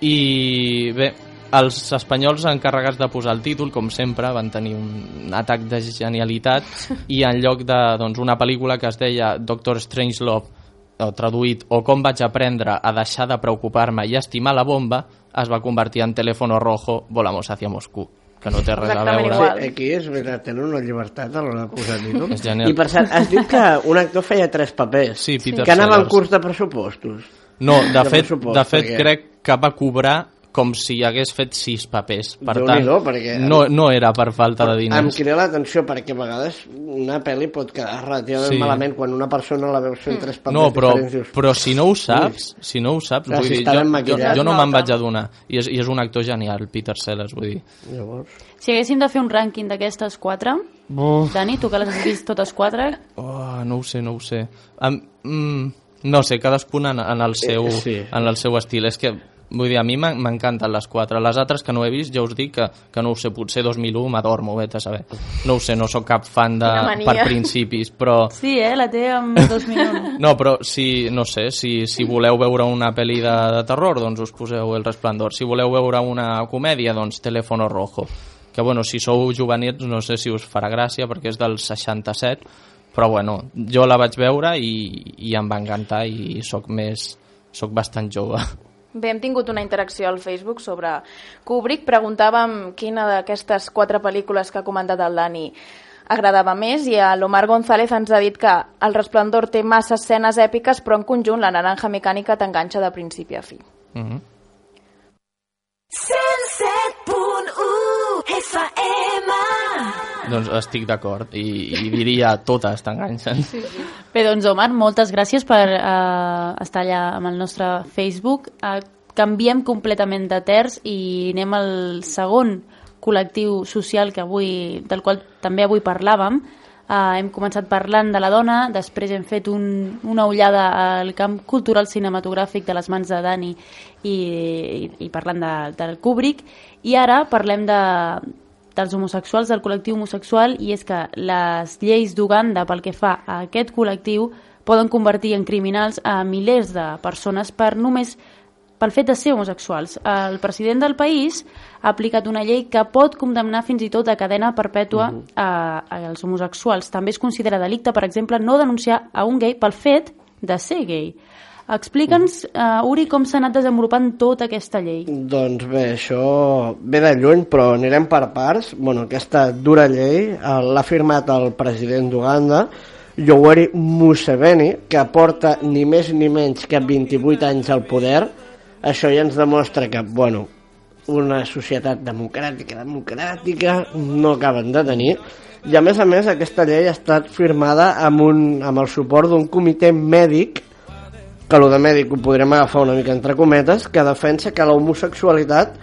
I bé, els espanyols encarregats de posar el títol, com sempre, van tenir un atac de genialitat [laughs] i en lloc de doncs, una pel·lícula que es deia Doctor Strangelove, o traduït, o com vaig aprendre a deixar de preocupar-me i estimar la bomba, es va convertir en Teléfono Rojo, Volamos hacia Moscú, que no té res a Exactament veure. igual. Sí, aquí és veritat, tenen una llibertat a l'hora de posar títol. [laughs] És genial. I per cert, has dit que un actor feia tres papers. Sí, Peter Que anava Sellers. curs de pressupostos. No, de, De fet, de fet perquè- crec que va cobrar com si hagués fet sis papers. Per tant, Déu-n'hi-do, perquè- no, no era per falta de Em diners. crida l'atenció perquè a vegades una pel·li pot quedar relativament Sí. malament quan una persona la veus fent tres papers No, però, diferents. dius, però si no ho saps, si no ho saps, vull si dir, jo, jo, maquillat. jo no me'n vaig adonar. I és, I és un actor genial, Peter Sellers, vull dir. Llavors... Si haguéssim de fer un rànquing d'aquestes quatre, Buf. Dani, tu que les has vist totes quatre, Oh, no ho sé, no ho sé. Um, mm, no sé, cadascun en, en, el seu, Eh, sí. en el seu estil. És que, vull dir, a mi m'en- m'encanten les quatre. Les altres que no he vist, ja us dic que, que no ho sé, potser 2001 m'adormo, vet a saber. No ho sé, no sóc cap fan de, per principis, però... [laughs] sí, eh, la té amb dos minuts. [laughs] No, però si, no sé, si, si voleu veure una pel·li de, de terror, doncs us poseu El Resplendor. Si voleu veure una comèdia, doncs Teléfono Rojo. Que, bueno, si sou juvenils, no sé si us farà gràcia, perquè és del 67, però, bueno, jo la vaig veure i, i em va encantar i sóc més... sóc bastant jove. Bé, hem tingut una interacció al Facebook sobre Kubrick. Preguntàvem quina d'aquestes quatre pel·lícules que ha comentat el Dani agradava més i a l'Omar González ens ha dit que El Resplendor té massa escenes èpiques però en conjunt la naranja mecànica t'enganxa de principi a fi. Mm -hmm. 107.1 FM Doncs estic d'acord i, i diria totes t'enganxen. Sí, sí. Bé, doncs Omar, moltes gràcies per uh, estar allà amb el nostre Facebook. Uh, canviem completament de terç i anem al segon col·lectiu social que avui, del qual també avui parlàvem. Uh, hem començat parlant de la dona, després hem fet un, una ullada al camp cultural cinematogràfic de les mans de Dani i, i, i parlant de, del Kubrick, i ara parlem de, dels homosexuals, del col·lectiu homosexual, i és que les lleis d'Uganda pel que fa a aquest col·lectiu poden convertir en criminals a milers de persones per només pel fet de ser homosexuals. El president del país ha aplicat una llei que pot condemnar fins i tot a cadena perpètua a, als homosexuals. També es considera delicte, per exemple, no denunciar a un gay pel fet de ser gay. Explica'ns, uh, Uri, com s'ha anat desenvolupant tota aquesta llei. Doncs bé, això ve de lluny, però anirem per parts. Bueno, aquesta dura llei eh, l'ha firmat el president d'Uganda, Yoweri Museveni, que porta ni més ni menys que 28 anys al poder. Això ja ens demostra que, bueno, una societat democràtica, democràtica, no acaben de tenir. I a més a més, aquesta llei ha estat firmada amb, un, amb el suport d'un comitè mèdic que el de mèdic ho podrem agafar una mica entre cometes, que defensa que la homosexualitat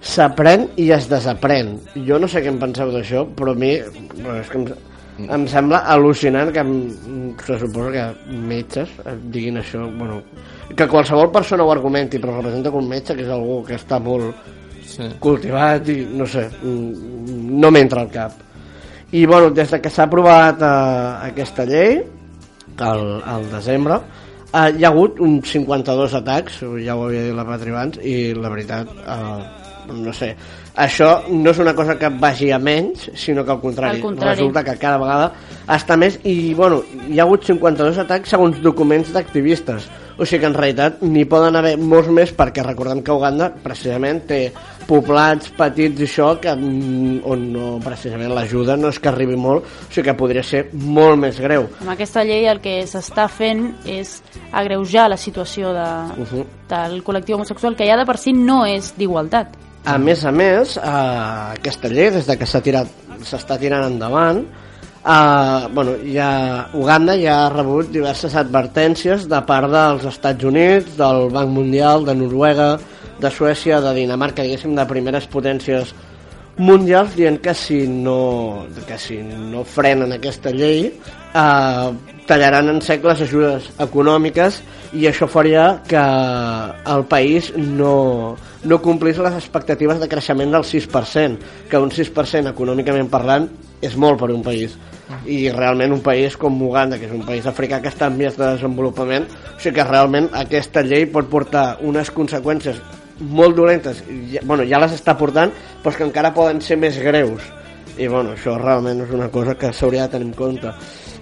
s'aprèn i es desaprèn. Jo no sé què en penseu d'això, però a mi bueno, és que em, em sembla al·lucinant que em- se suposa que metges diguin això, bueno, que qualsevol persona ho argumenti, però representa que un metge que és algú que està molt Sí. cultivat i no sé, mm, no m'entra al cap. I bueno, des de que s'ha aprovat eh, aquesta llei, al, al desembre, eh, hi ha hagut uns 52 atacs, ja ho havia dit la Patri abans, i la veritat, eh, no sé, això no és una cosa que vagi a menys, sinó que al contrari, Al contrari. resulta que cada vegada està més, i bueno, hi ha hagut 52 atacs segons documents d'activistes, o sigui que en realitat n'hi poden haver molts més perquè recordem que Uganda precisament té poblats petits i això que, mm, on no, precisament l'ajuda no és que arribi molt, o sigui que podria ser molt més greu. Amb aquesta llei el que s'està fent és agreujar la situació de, Uh -huh. del col·lectiu homosexual, que ja de per si no és d'igualtat. A més a més, eh, aquesta llei, des de que s'ha tirat s'està tirant endavant, eh, bueno, ja, Uganda ja ha rebut diverses advertències de part dels Estats Units, del Banc Mundial, de Noruega, de Suècia, de Dinamarca, diguéssim, de primeres potències mundials, dient que si no, que si no frenen aquesta llei eh, tallaran en sec les ajudes econòmiques i això faria que el país no, no complís les expectatives de creixement del 6%, que un 6% econòmicament parlant és molt per un país. I realment un país com Uganda, que és un país africà que està en vies de desenvolupament, o sigui que realment aquesta llei pot portar unes conseqüències molt dolentes, ja, bueno, ja les està portant, però que encara poden ser més greus. I bueno, això realment és una cosa que s'hauria de tenir en compte.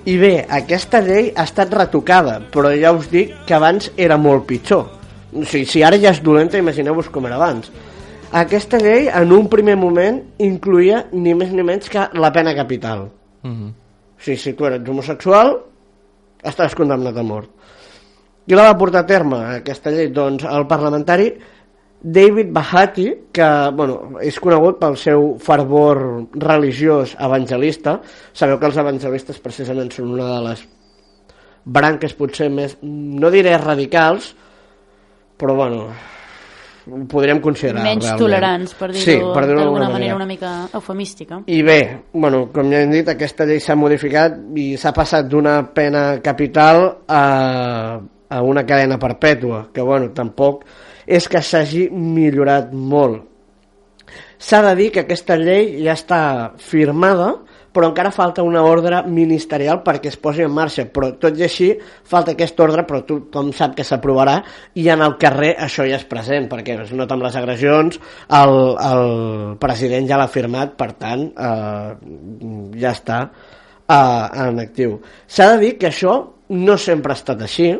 I bé, aquesta llei ha estat retocada, però ja us dic que abans era molt pitjor. O sigui, si ara ja és dolenta, imagineu-vos com era abans. Aquesta llei, en un primer moment, incluïa ni més ni menys que la pena capital. Mm -hmm. O sigui, si tu eres homosexual, estàs condemnat a mort. Qui la va portar a terme, aquesta llei? Doncs el parlamentari David Bahati, que bueno, és conegut pel seu fervor religiós evangelista. Sabeu que els evangelistes precisament són una de les branques potser més, no diré radicals, però bueno, ho podríem considerar Menys realment. tolerants, per dir-ho sí, per dir d'alguna manera una mica eufemística. i bé, bueno, com ja hem dit, aquesta llei s'ha modificat i s'ha passat d'una pena capital a, a una cadena perpètua, que bueno, tampoc és que s'hagi millorat molt. S'ha de dir que aquesta llei ja està firmada, però encara falta una ordre ministerial perquè es posi en marxa, però tot i així falta aquesta ordre, però tothom sap que s'aprovarà i en el carrer això ja és present, perquè es nota amb les agressions, el, el president ja l'ha firmat, per tant, eh, ja està eh, en actiu. S'ha de dir que això no sempre ha estat així,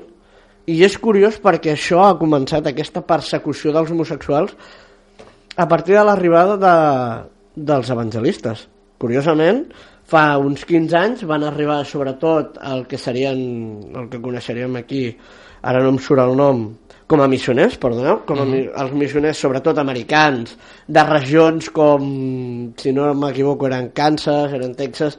i és curiós perquè això ha començat, aquesta persecució dels homosexuals, a partir de l'arribada de, dels evangelistes. Curiosament, fa uns 15 anys van arribar sobretot el que serien, el que coneixeríem aquí, ara no em surt el nom, com a missioners, perdoneu, com a mi els missioners, sobretot americans, de regions com, si no m'equivoco, eren Kansas, eren Texas,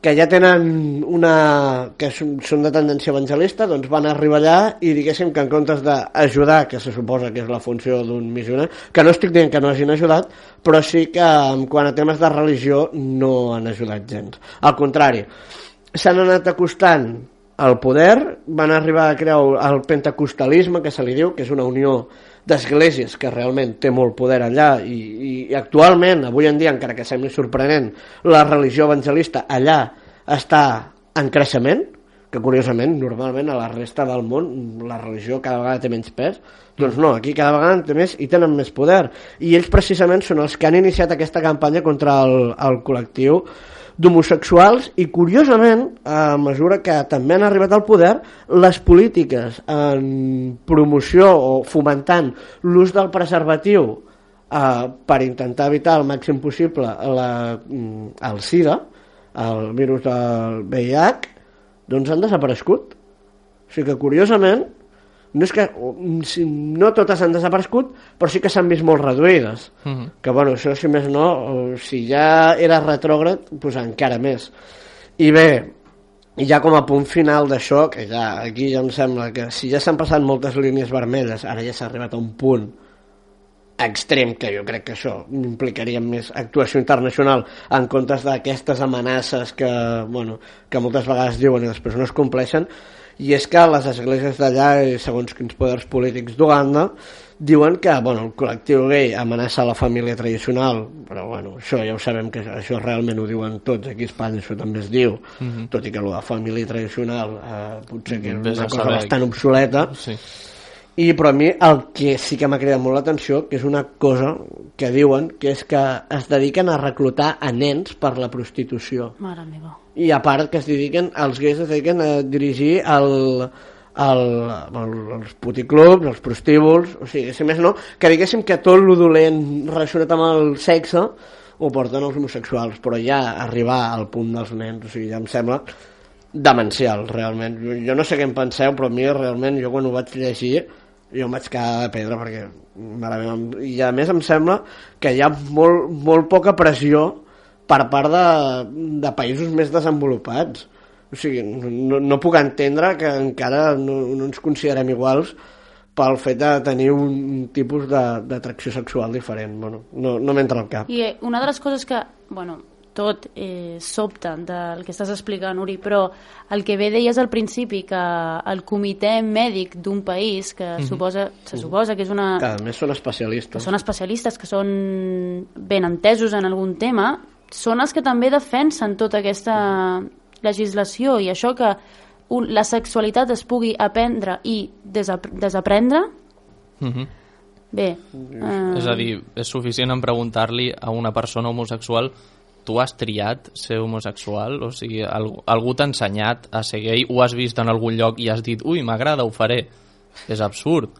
que ja tenen una... que són, de tendència evangelista, doncs van arribar allà i diguéssim que en comptes d'ajudar, que se suposa que és la funció d'un missioner, que no estic dient que no hagin ajudat, però sí que en quant a temes de religió no han ajudat gens. Al contrari, s'han anat acostant al poder, van arribar a crear el pentecostalisme, que se li diu, que és una unió d'esglésies que realment té molt poder allà i, i, actualment, avui en dia, encara que sembli sorprenent, la religió evangelista allà està en creixement, que curiosament, normalment a la resta del món la religió cada vegada té menys pes, doncs no, aquí cada vegada té més i tenen més poder. I ells precisament són els que han iniciat aquesta campanya contra el, el col·lectiu d'homosexuals i curiosament a mesura que també han arribat al poder les polítiques en promoció o fomentant l'ús del preservatiu eh, per intentar evitar el màxim possible la, mm, el SIDA el virus del VIH doncs han desaparegut. O sigui que curiosament no és que si no totes han desaparegut però sí que s'han vist molt reduïdes Uh -huh. que bueno, això si més no eh, si ja era retrògrad doncs encara més i bé i ja com a punt final d'això que ja aquí ja em sembla que si ja s'han passat moltes línies vermelles ara ja s'ha arribat a un punt extrem, que jo crec que això implicaria més actuació internacional en comptes d'aquestes amenaces que, bueno, que moltes vegades diuen i després no es compleixen, i és que les esglésies d'allà, i segons quins poders polítics d'Uganda, diuen que bueno, el col·lectiu gay amenaça la família tradicional, però bueno, això ja ho sabem que això realment ho diuen tots, aquí a Espanya això també es diu, Mhm. tot i que la família tradicional eh, potser que és una cosa bastant obsoleta, Sí. I però a mi el que sí que m'ha cridat molt l'atenció, que és una cosa que diuen, que és que es dediquen a reclutar a nens per la prostitució. Mare meva. I a part que es dediquen, els gais es dediquen a dirigir el, el, el, els puticlubs, els prostíbuls, o sigui, si més no, que diguéssim que tot lo dolent relacionat amb el sexe ho porten els homosexuals, però ja arribar al punt dels nens, o sigui, ja em sembla demencial, realment. Jo, jo no sé què en penseu, però a mi realment, jo quan ho vaig llegir, jo em vaig quedar de pedra perquè meva, i a més em sembla que hi ha molt, molt poca pressió per part de, de països més desenvolupats. O sigui, no, no puc entendre que encara no, no ens considerem iguals pel fet de tenir un tipus d'atracció sexual diferent. Bueno, no, no m'entra al cap. I eh, una de les coses que, bueno, tot eh, sobta del que estàs explicant, Uri, però el que bé deies al principi, que el comitè mèdic d'un país, que Mhm. suposa, se suposa que és una... que a més són especialistes són especialistes, que són ben entesos en algun tema, són els que també defensen tota aquesta legislació i això que un, la sexualitat es pugui aprendre i desap desaprendre, Mhm. bé... Eh, És a dir, és suficient en preguntar-li a una persona homosexual tu has triat ser homosexual? O sigui, algú, algú t'ha ensenyat a ser gay, ho has vist en algun lloc i has dit, ui, m'agrada, ho faré. És absurd.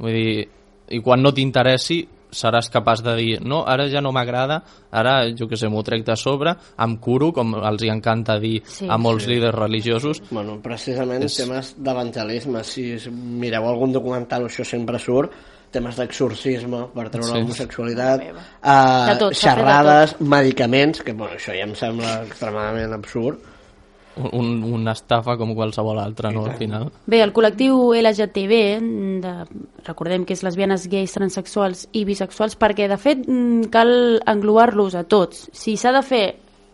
Vull dir, i quan no t'interessi seràs capaç de dir, no, ara ja no m'agrada, ara, jo que sé, m'ho trec de sobre, em curo, com els hi encanta dir Sí. a molts Sí. líders religiosos. Bueno, precisament És- temes d'evangelisme. Si mireu algun documental, això sempre surt, temes d'exorcisme per treure Sí. l'homosexualitat, De uh, tot, xerrades, medicaments, que bueno, això ja em sembla extremadament absurd. Un, una estafa com qualsevol altra, no, al final. Bé, el col·lectiu LGTB, de, recordem que és lesbianes, gais, transexuals i bisexuals, perquè de fet mm, cal englobar-los a tots. Si s'ha de fer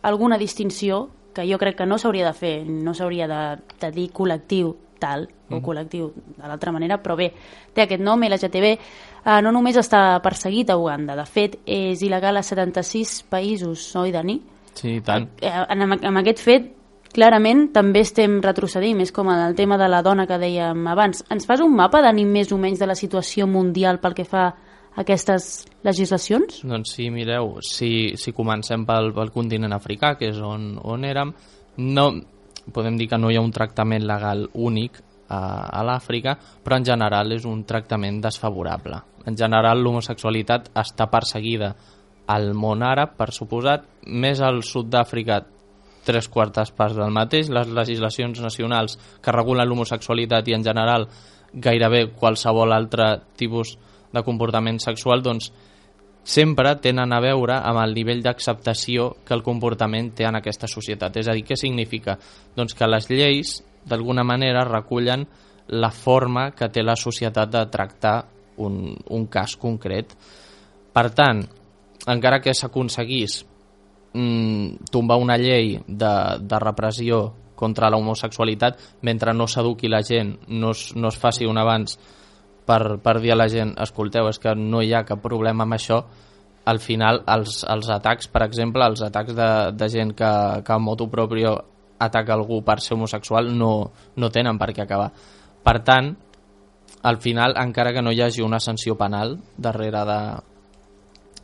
alguna distinció, que jo crec que no s'hauria de fer, no s'hauria de, de dir col·lectiu tal o Mhm. col·lectiu de l'altra manera, però bé, té aquest nom, LGTB, eh, no només està perseguit a Uganda, de fet és il·legal a 76 països, oi, Dani? Sí, i tant. eh, en, amb aquest fet clarament també estem retrocedint, és com en el tema de la dona que dèiem abans. Ens fas un mapa d'ànim més o menys de la situació mundial pel que fa a aquestes legislacions? Doncs sí, mireu, si, si comencem pel, pel continent africà, que és on, on érem, no, podem dir que no hi ha un tractament legal únic a, l'Àfrica, però en general és un tractament desfavorable. En general l'homosexualitat està perseguida al món àrab, per suposat, més al sud d'Àfrica tres quartes parts del mateix. Les legislacions nacionals que regulen l'homosexualitat i en general gairebé qualsevol altre tipus de comportament sexual, doncs sempre tenen a veure amb el nivell d'acceptació que el comportament té en aquesta societat. És a dir, què significa? Doncs que les lleis, d'alguna manera, recullen la forma que té la societat de tractar un, un cas concret. Per tant, encara que s'aconseguís mm, tombar una llei de, de repressió contra la homosexualitat, mentre no s'eduqui la gent, no es, no es faci un abans per, per dir a la gent, escolteu, és que no hi ha cap problema amb això, al final els, els atacs, per exemple, els atacs de, de gent que, que a motu proprio ataca algú per ser homosexual no, no tenen per què acabar. Per tant, al final, encara que no hi hagi una sanció penal darrere de,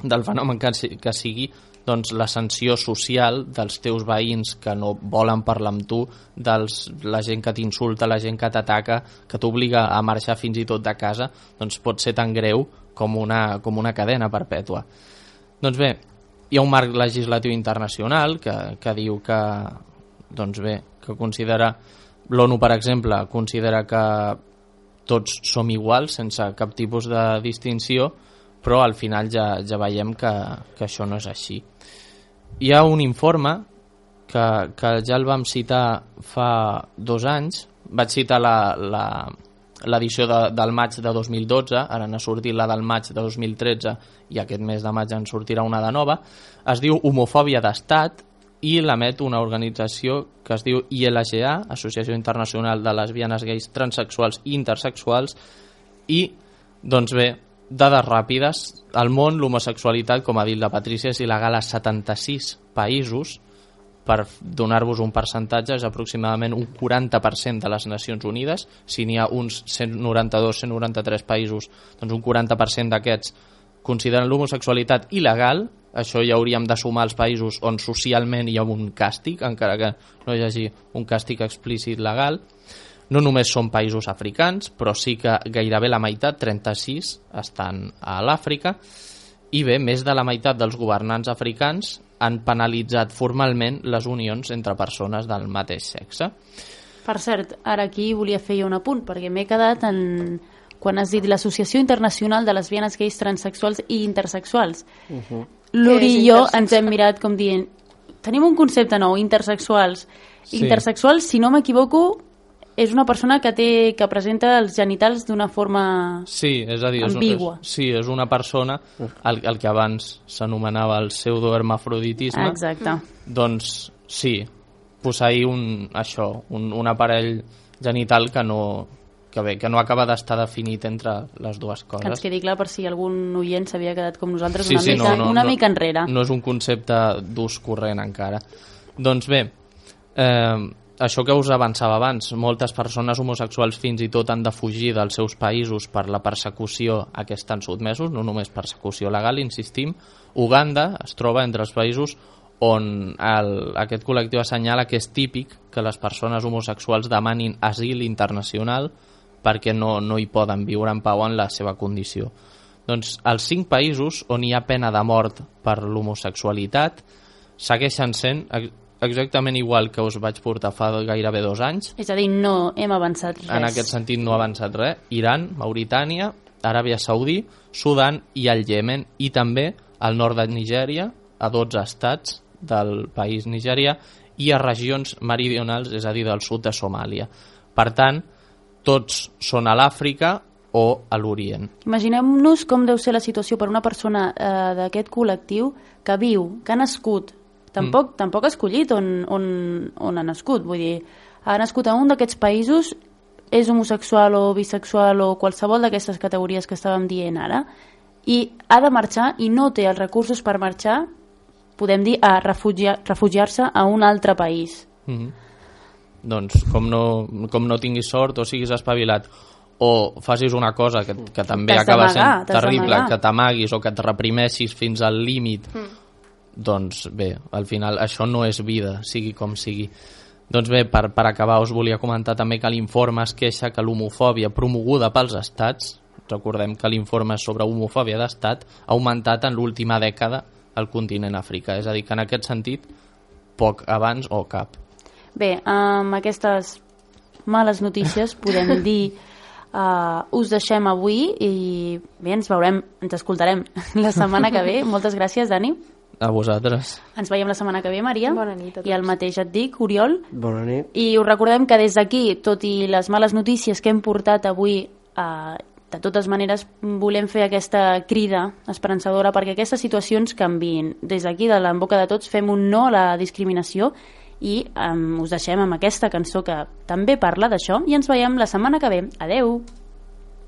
del fenomen que, que sigui, doncs la sanció social dels teus veïns que no volen parlar amb tu, dels, la gent que t'insulta, la gent que t'ataca, que t'obliga a marxar fins i tot de casa, doncs pot ser tan greu com una, com una cadena perpètua. Doncs bé, hi ha un marc legislatiu internacional que, que diu que, doncs bé, que considera, l'ONU per exemple, considera que tots som iguals sense cap tipus de distinció, però al final ja, ja veiem que, que això no és així. Hi ha un informe que, que ja el vam citar fa dos anys, vaig citar l'edició de, del maig de 2012, ara n'ha sortit la del maig de 2013 i aquest mes de maig en sortirà una de nova, es diu Homofòbia d'Estat i l'emet una organització que es diu ILGA, Associació Internacional de Lesbianes, Gais, Transsexuals i Intersexuals i, doncs bé, dades ràpides, al món l'homosexualitat, com ha dit la Patrícia, és il·legal a 76 països, per donar-vos un percentatge, és aproximadament un 40% de les Nacions Unides. Si n'hi ha uns 192-193 països, doncs un 40% d'aquests consideren l'homosexualitat il·legal. Això ja hauríem de sumar els països on socialment hi ha un càstig, encara que no hi hagi un càstig explícit legal. No només són països africans, però sí que gairebé la meitat, 36, estan a l'Àfrica. I bé, més de la meitat dels governants africans han penalitzat formalment les unions entre persones del mateix sexe. Per cert, ara aquí volia fer jo un apunt, perquè m'he quedat en... quan has dit l'Associació Internacional de Lesbianes, Gais, Transsexuals i Intersexuals. Uh -huh. L'Uri és i jo ens intersexual? hem mirat com dient tenim un concepte nou, intersexuals. Sí. Intersexuals, si no m'equivoco, és una persona que té que presenta els genitals d'una forma... Sí, és a dir, és, Ambigua. és, sí, és una persona, el, el que abans s'anomenava el pseudohermafroditisme, Exacte. doncs sí, posseir un, això, un, un aparell genital que no, que bé, que no acaba d'estar definit entre les dues coses. Que ens quedi clar per si algun oient s'havia quedat com nosaltres Sí, una, sí, mica, no, no, una no, mica enrere. No és un concepte d'ús corrent encara. Doncs bé, eh, això que us avançava abans, moltes persones homosexuals fins i tot han de fugir dels seus països per la persecució a què estan sotmesos, no només persecució legal, insistim. Uganda es troba entre els països on el, aquest col·lectiu assenyala que és típic que les persones homosexuals demanin asil internacional perquè no, no hi poden viure en pau en la seva condició. Doncs els cinc països on hi ha pena de mort per l'homosexualitat segueixen sent ex- exactament igual que us vaig portar fa gairebé dos anys. És a dir, no hem avançat res. En aquest sentit no ha avançat res. Iran, Mauritània, Aràbia Saudí, Sudan i el Iemen i també al nord de Nigèria, a 12 estats del país nigerià i a regions meridionals, és a dir, del sud de Somàlia. Per tant, tots són a l'Àfrica o a l'Orient. Imaginem-nos com deu ser la situació per una persona eh, d'aquest col·lectiu que viu, que ha nascut, tampoc, mm. tampoc ha escollit on, on, on ha nascut, vull dir, ha nascut en un d'aquests països, és homosexual o bisexual o qualsevol d'aquestes categories que estàvem dient ara, i ha de marxar i no té els recursos per marxar, podem dir, a refugiar- refugiar-se a un altre país. Mm -hmm. Doncs com no, com no tinguis sort o siguis espavilat o facis una cosa que, que també acaba sent terrible, que t'amaguis o que et reprimeixis fins al límit, Mm. doncs bé, al final això no és vida, sigui com sigui. Doncs bé, per, per acabar us volia comentar també que l'informe es queixa que l'homofòbia promoguda pels estats, recordem que l'informe sobre homofòbia d'estat, ha augmentat en l'última dècada al continent africà. És a dir, que en aquest sentit, poc abans o cap. Bé, amb aquestes males notícies podem [laughs] dir Uh, us deixem avui i bé, ens veurem, ens escoltarem la setmana que ve. [laughs] Moltes gràcies, Dani. A vosaltres. Ens veiem la setmana que ve, Maria. Bona nit a I el mateix et dic, Oriol. Bona nit. I us recordem que des d'aquí, tot i les males notícies que hem portat avui, eh, de totes maneres volem fer aquesta crida esperançadora perquè aquestes situacions canviïn. Des d'aquí, de la boca de tots, fem un no a la discriminació i um, us deixem amb aquesta cançó que també parla d'això i ens veiem la setmana que ve. Adeu!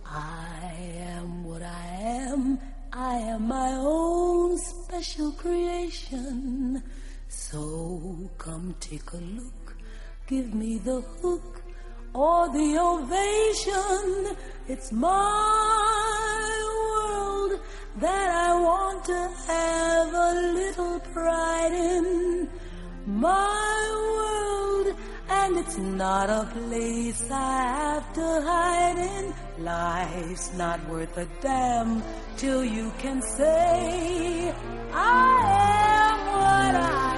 I am what I am. I am my own special creation. So come take a look. Give me the hook or the ovation. It's my world that I want to have a little pride in. My world, and it's not a place I have to hide in. Life's not worth a damn till you can say, I am what I